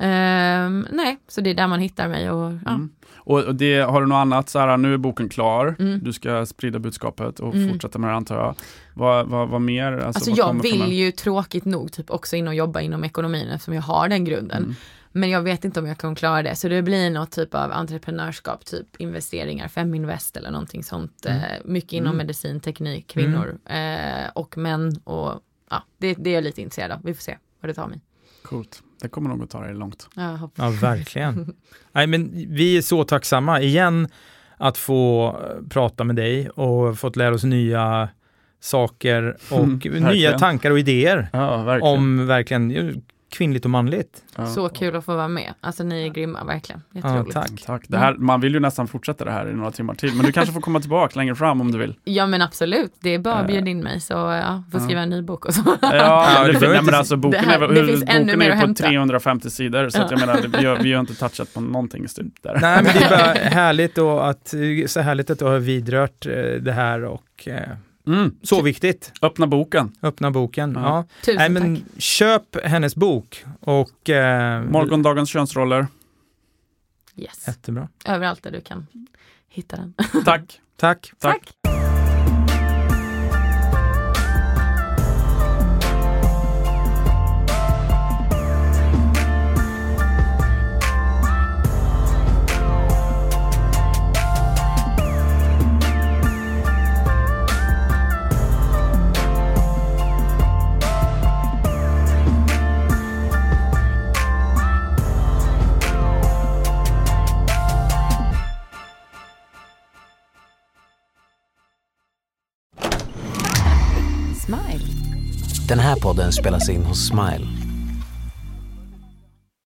Ehm, nej, så det är där man hittar mig och ja. Mm. Och, det, har du något annat, så här, nu är boken klar, Mm. du ska sprida budskapet och Mm. fortsätta med det antar jag. Vad, vad, vad mer? Alltså, Alltså vad jag vill ju tråkigt nog typ också in och jobba inom ekonomin eftersom jag har den grunden. Mm. Men jag vet inte om jag kommer klara det. Så det blir något typ av entreprenörskap, typ investeringar, Feminvest eller någonting sånt. Mm. Eh, mycket inom Mm. medicin, teknik, kvinnor eh, och män. Och ja, det, det är jag lite intresserad av. Vi får se vad det tar mig. Coolt. Det kommer nog att ta dig långt. Hoppas. Ja, verkligen. *laughs* Nej, men vi är så tacksamma igen att få eh, prata med dig och fått lära oss nya saker och Mm, nya tankar och idéer Ja, verkligen. om verkligen ju, kvinnligt och manligt. ja. Så kul att få vara med. Alltså ni är grymma, verkligen. Ja, tack. Tack. Det här, man vill ju nästan fortsätta det här i några timmar till, men du kanske får komma tillbaka längre fram om du vill. Ja men absolut, det är bara att Eh. bjuda in mig så ja, får skriva en ny bok och så. Ja, *laughs* det, det nej, men alltså boken det här- är, hur, finns ännu boken mer är på hämta. 350 sidor, så att jag menar, vi har, vi har inte touchat på någonting där. Nej, men det är bara *laughs* härligt och att, så härligt att du har vidrört eh, det här och eh, Mm. så viktigt. Öppna boken. Öppna boken. Ja. Ja. Tusen Nej, men tack. köp hennes bok och eh, Morgondagens könsroller. Yes. jättebra. Överallt där du kan hitta den. Tack. Tack. Tack. Smile. Den här podden spelas in hos Smile.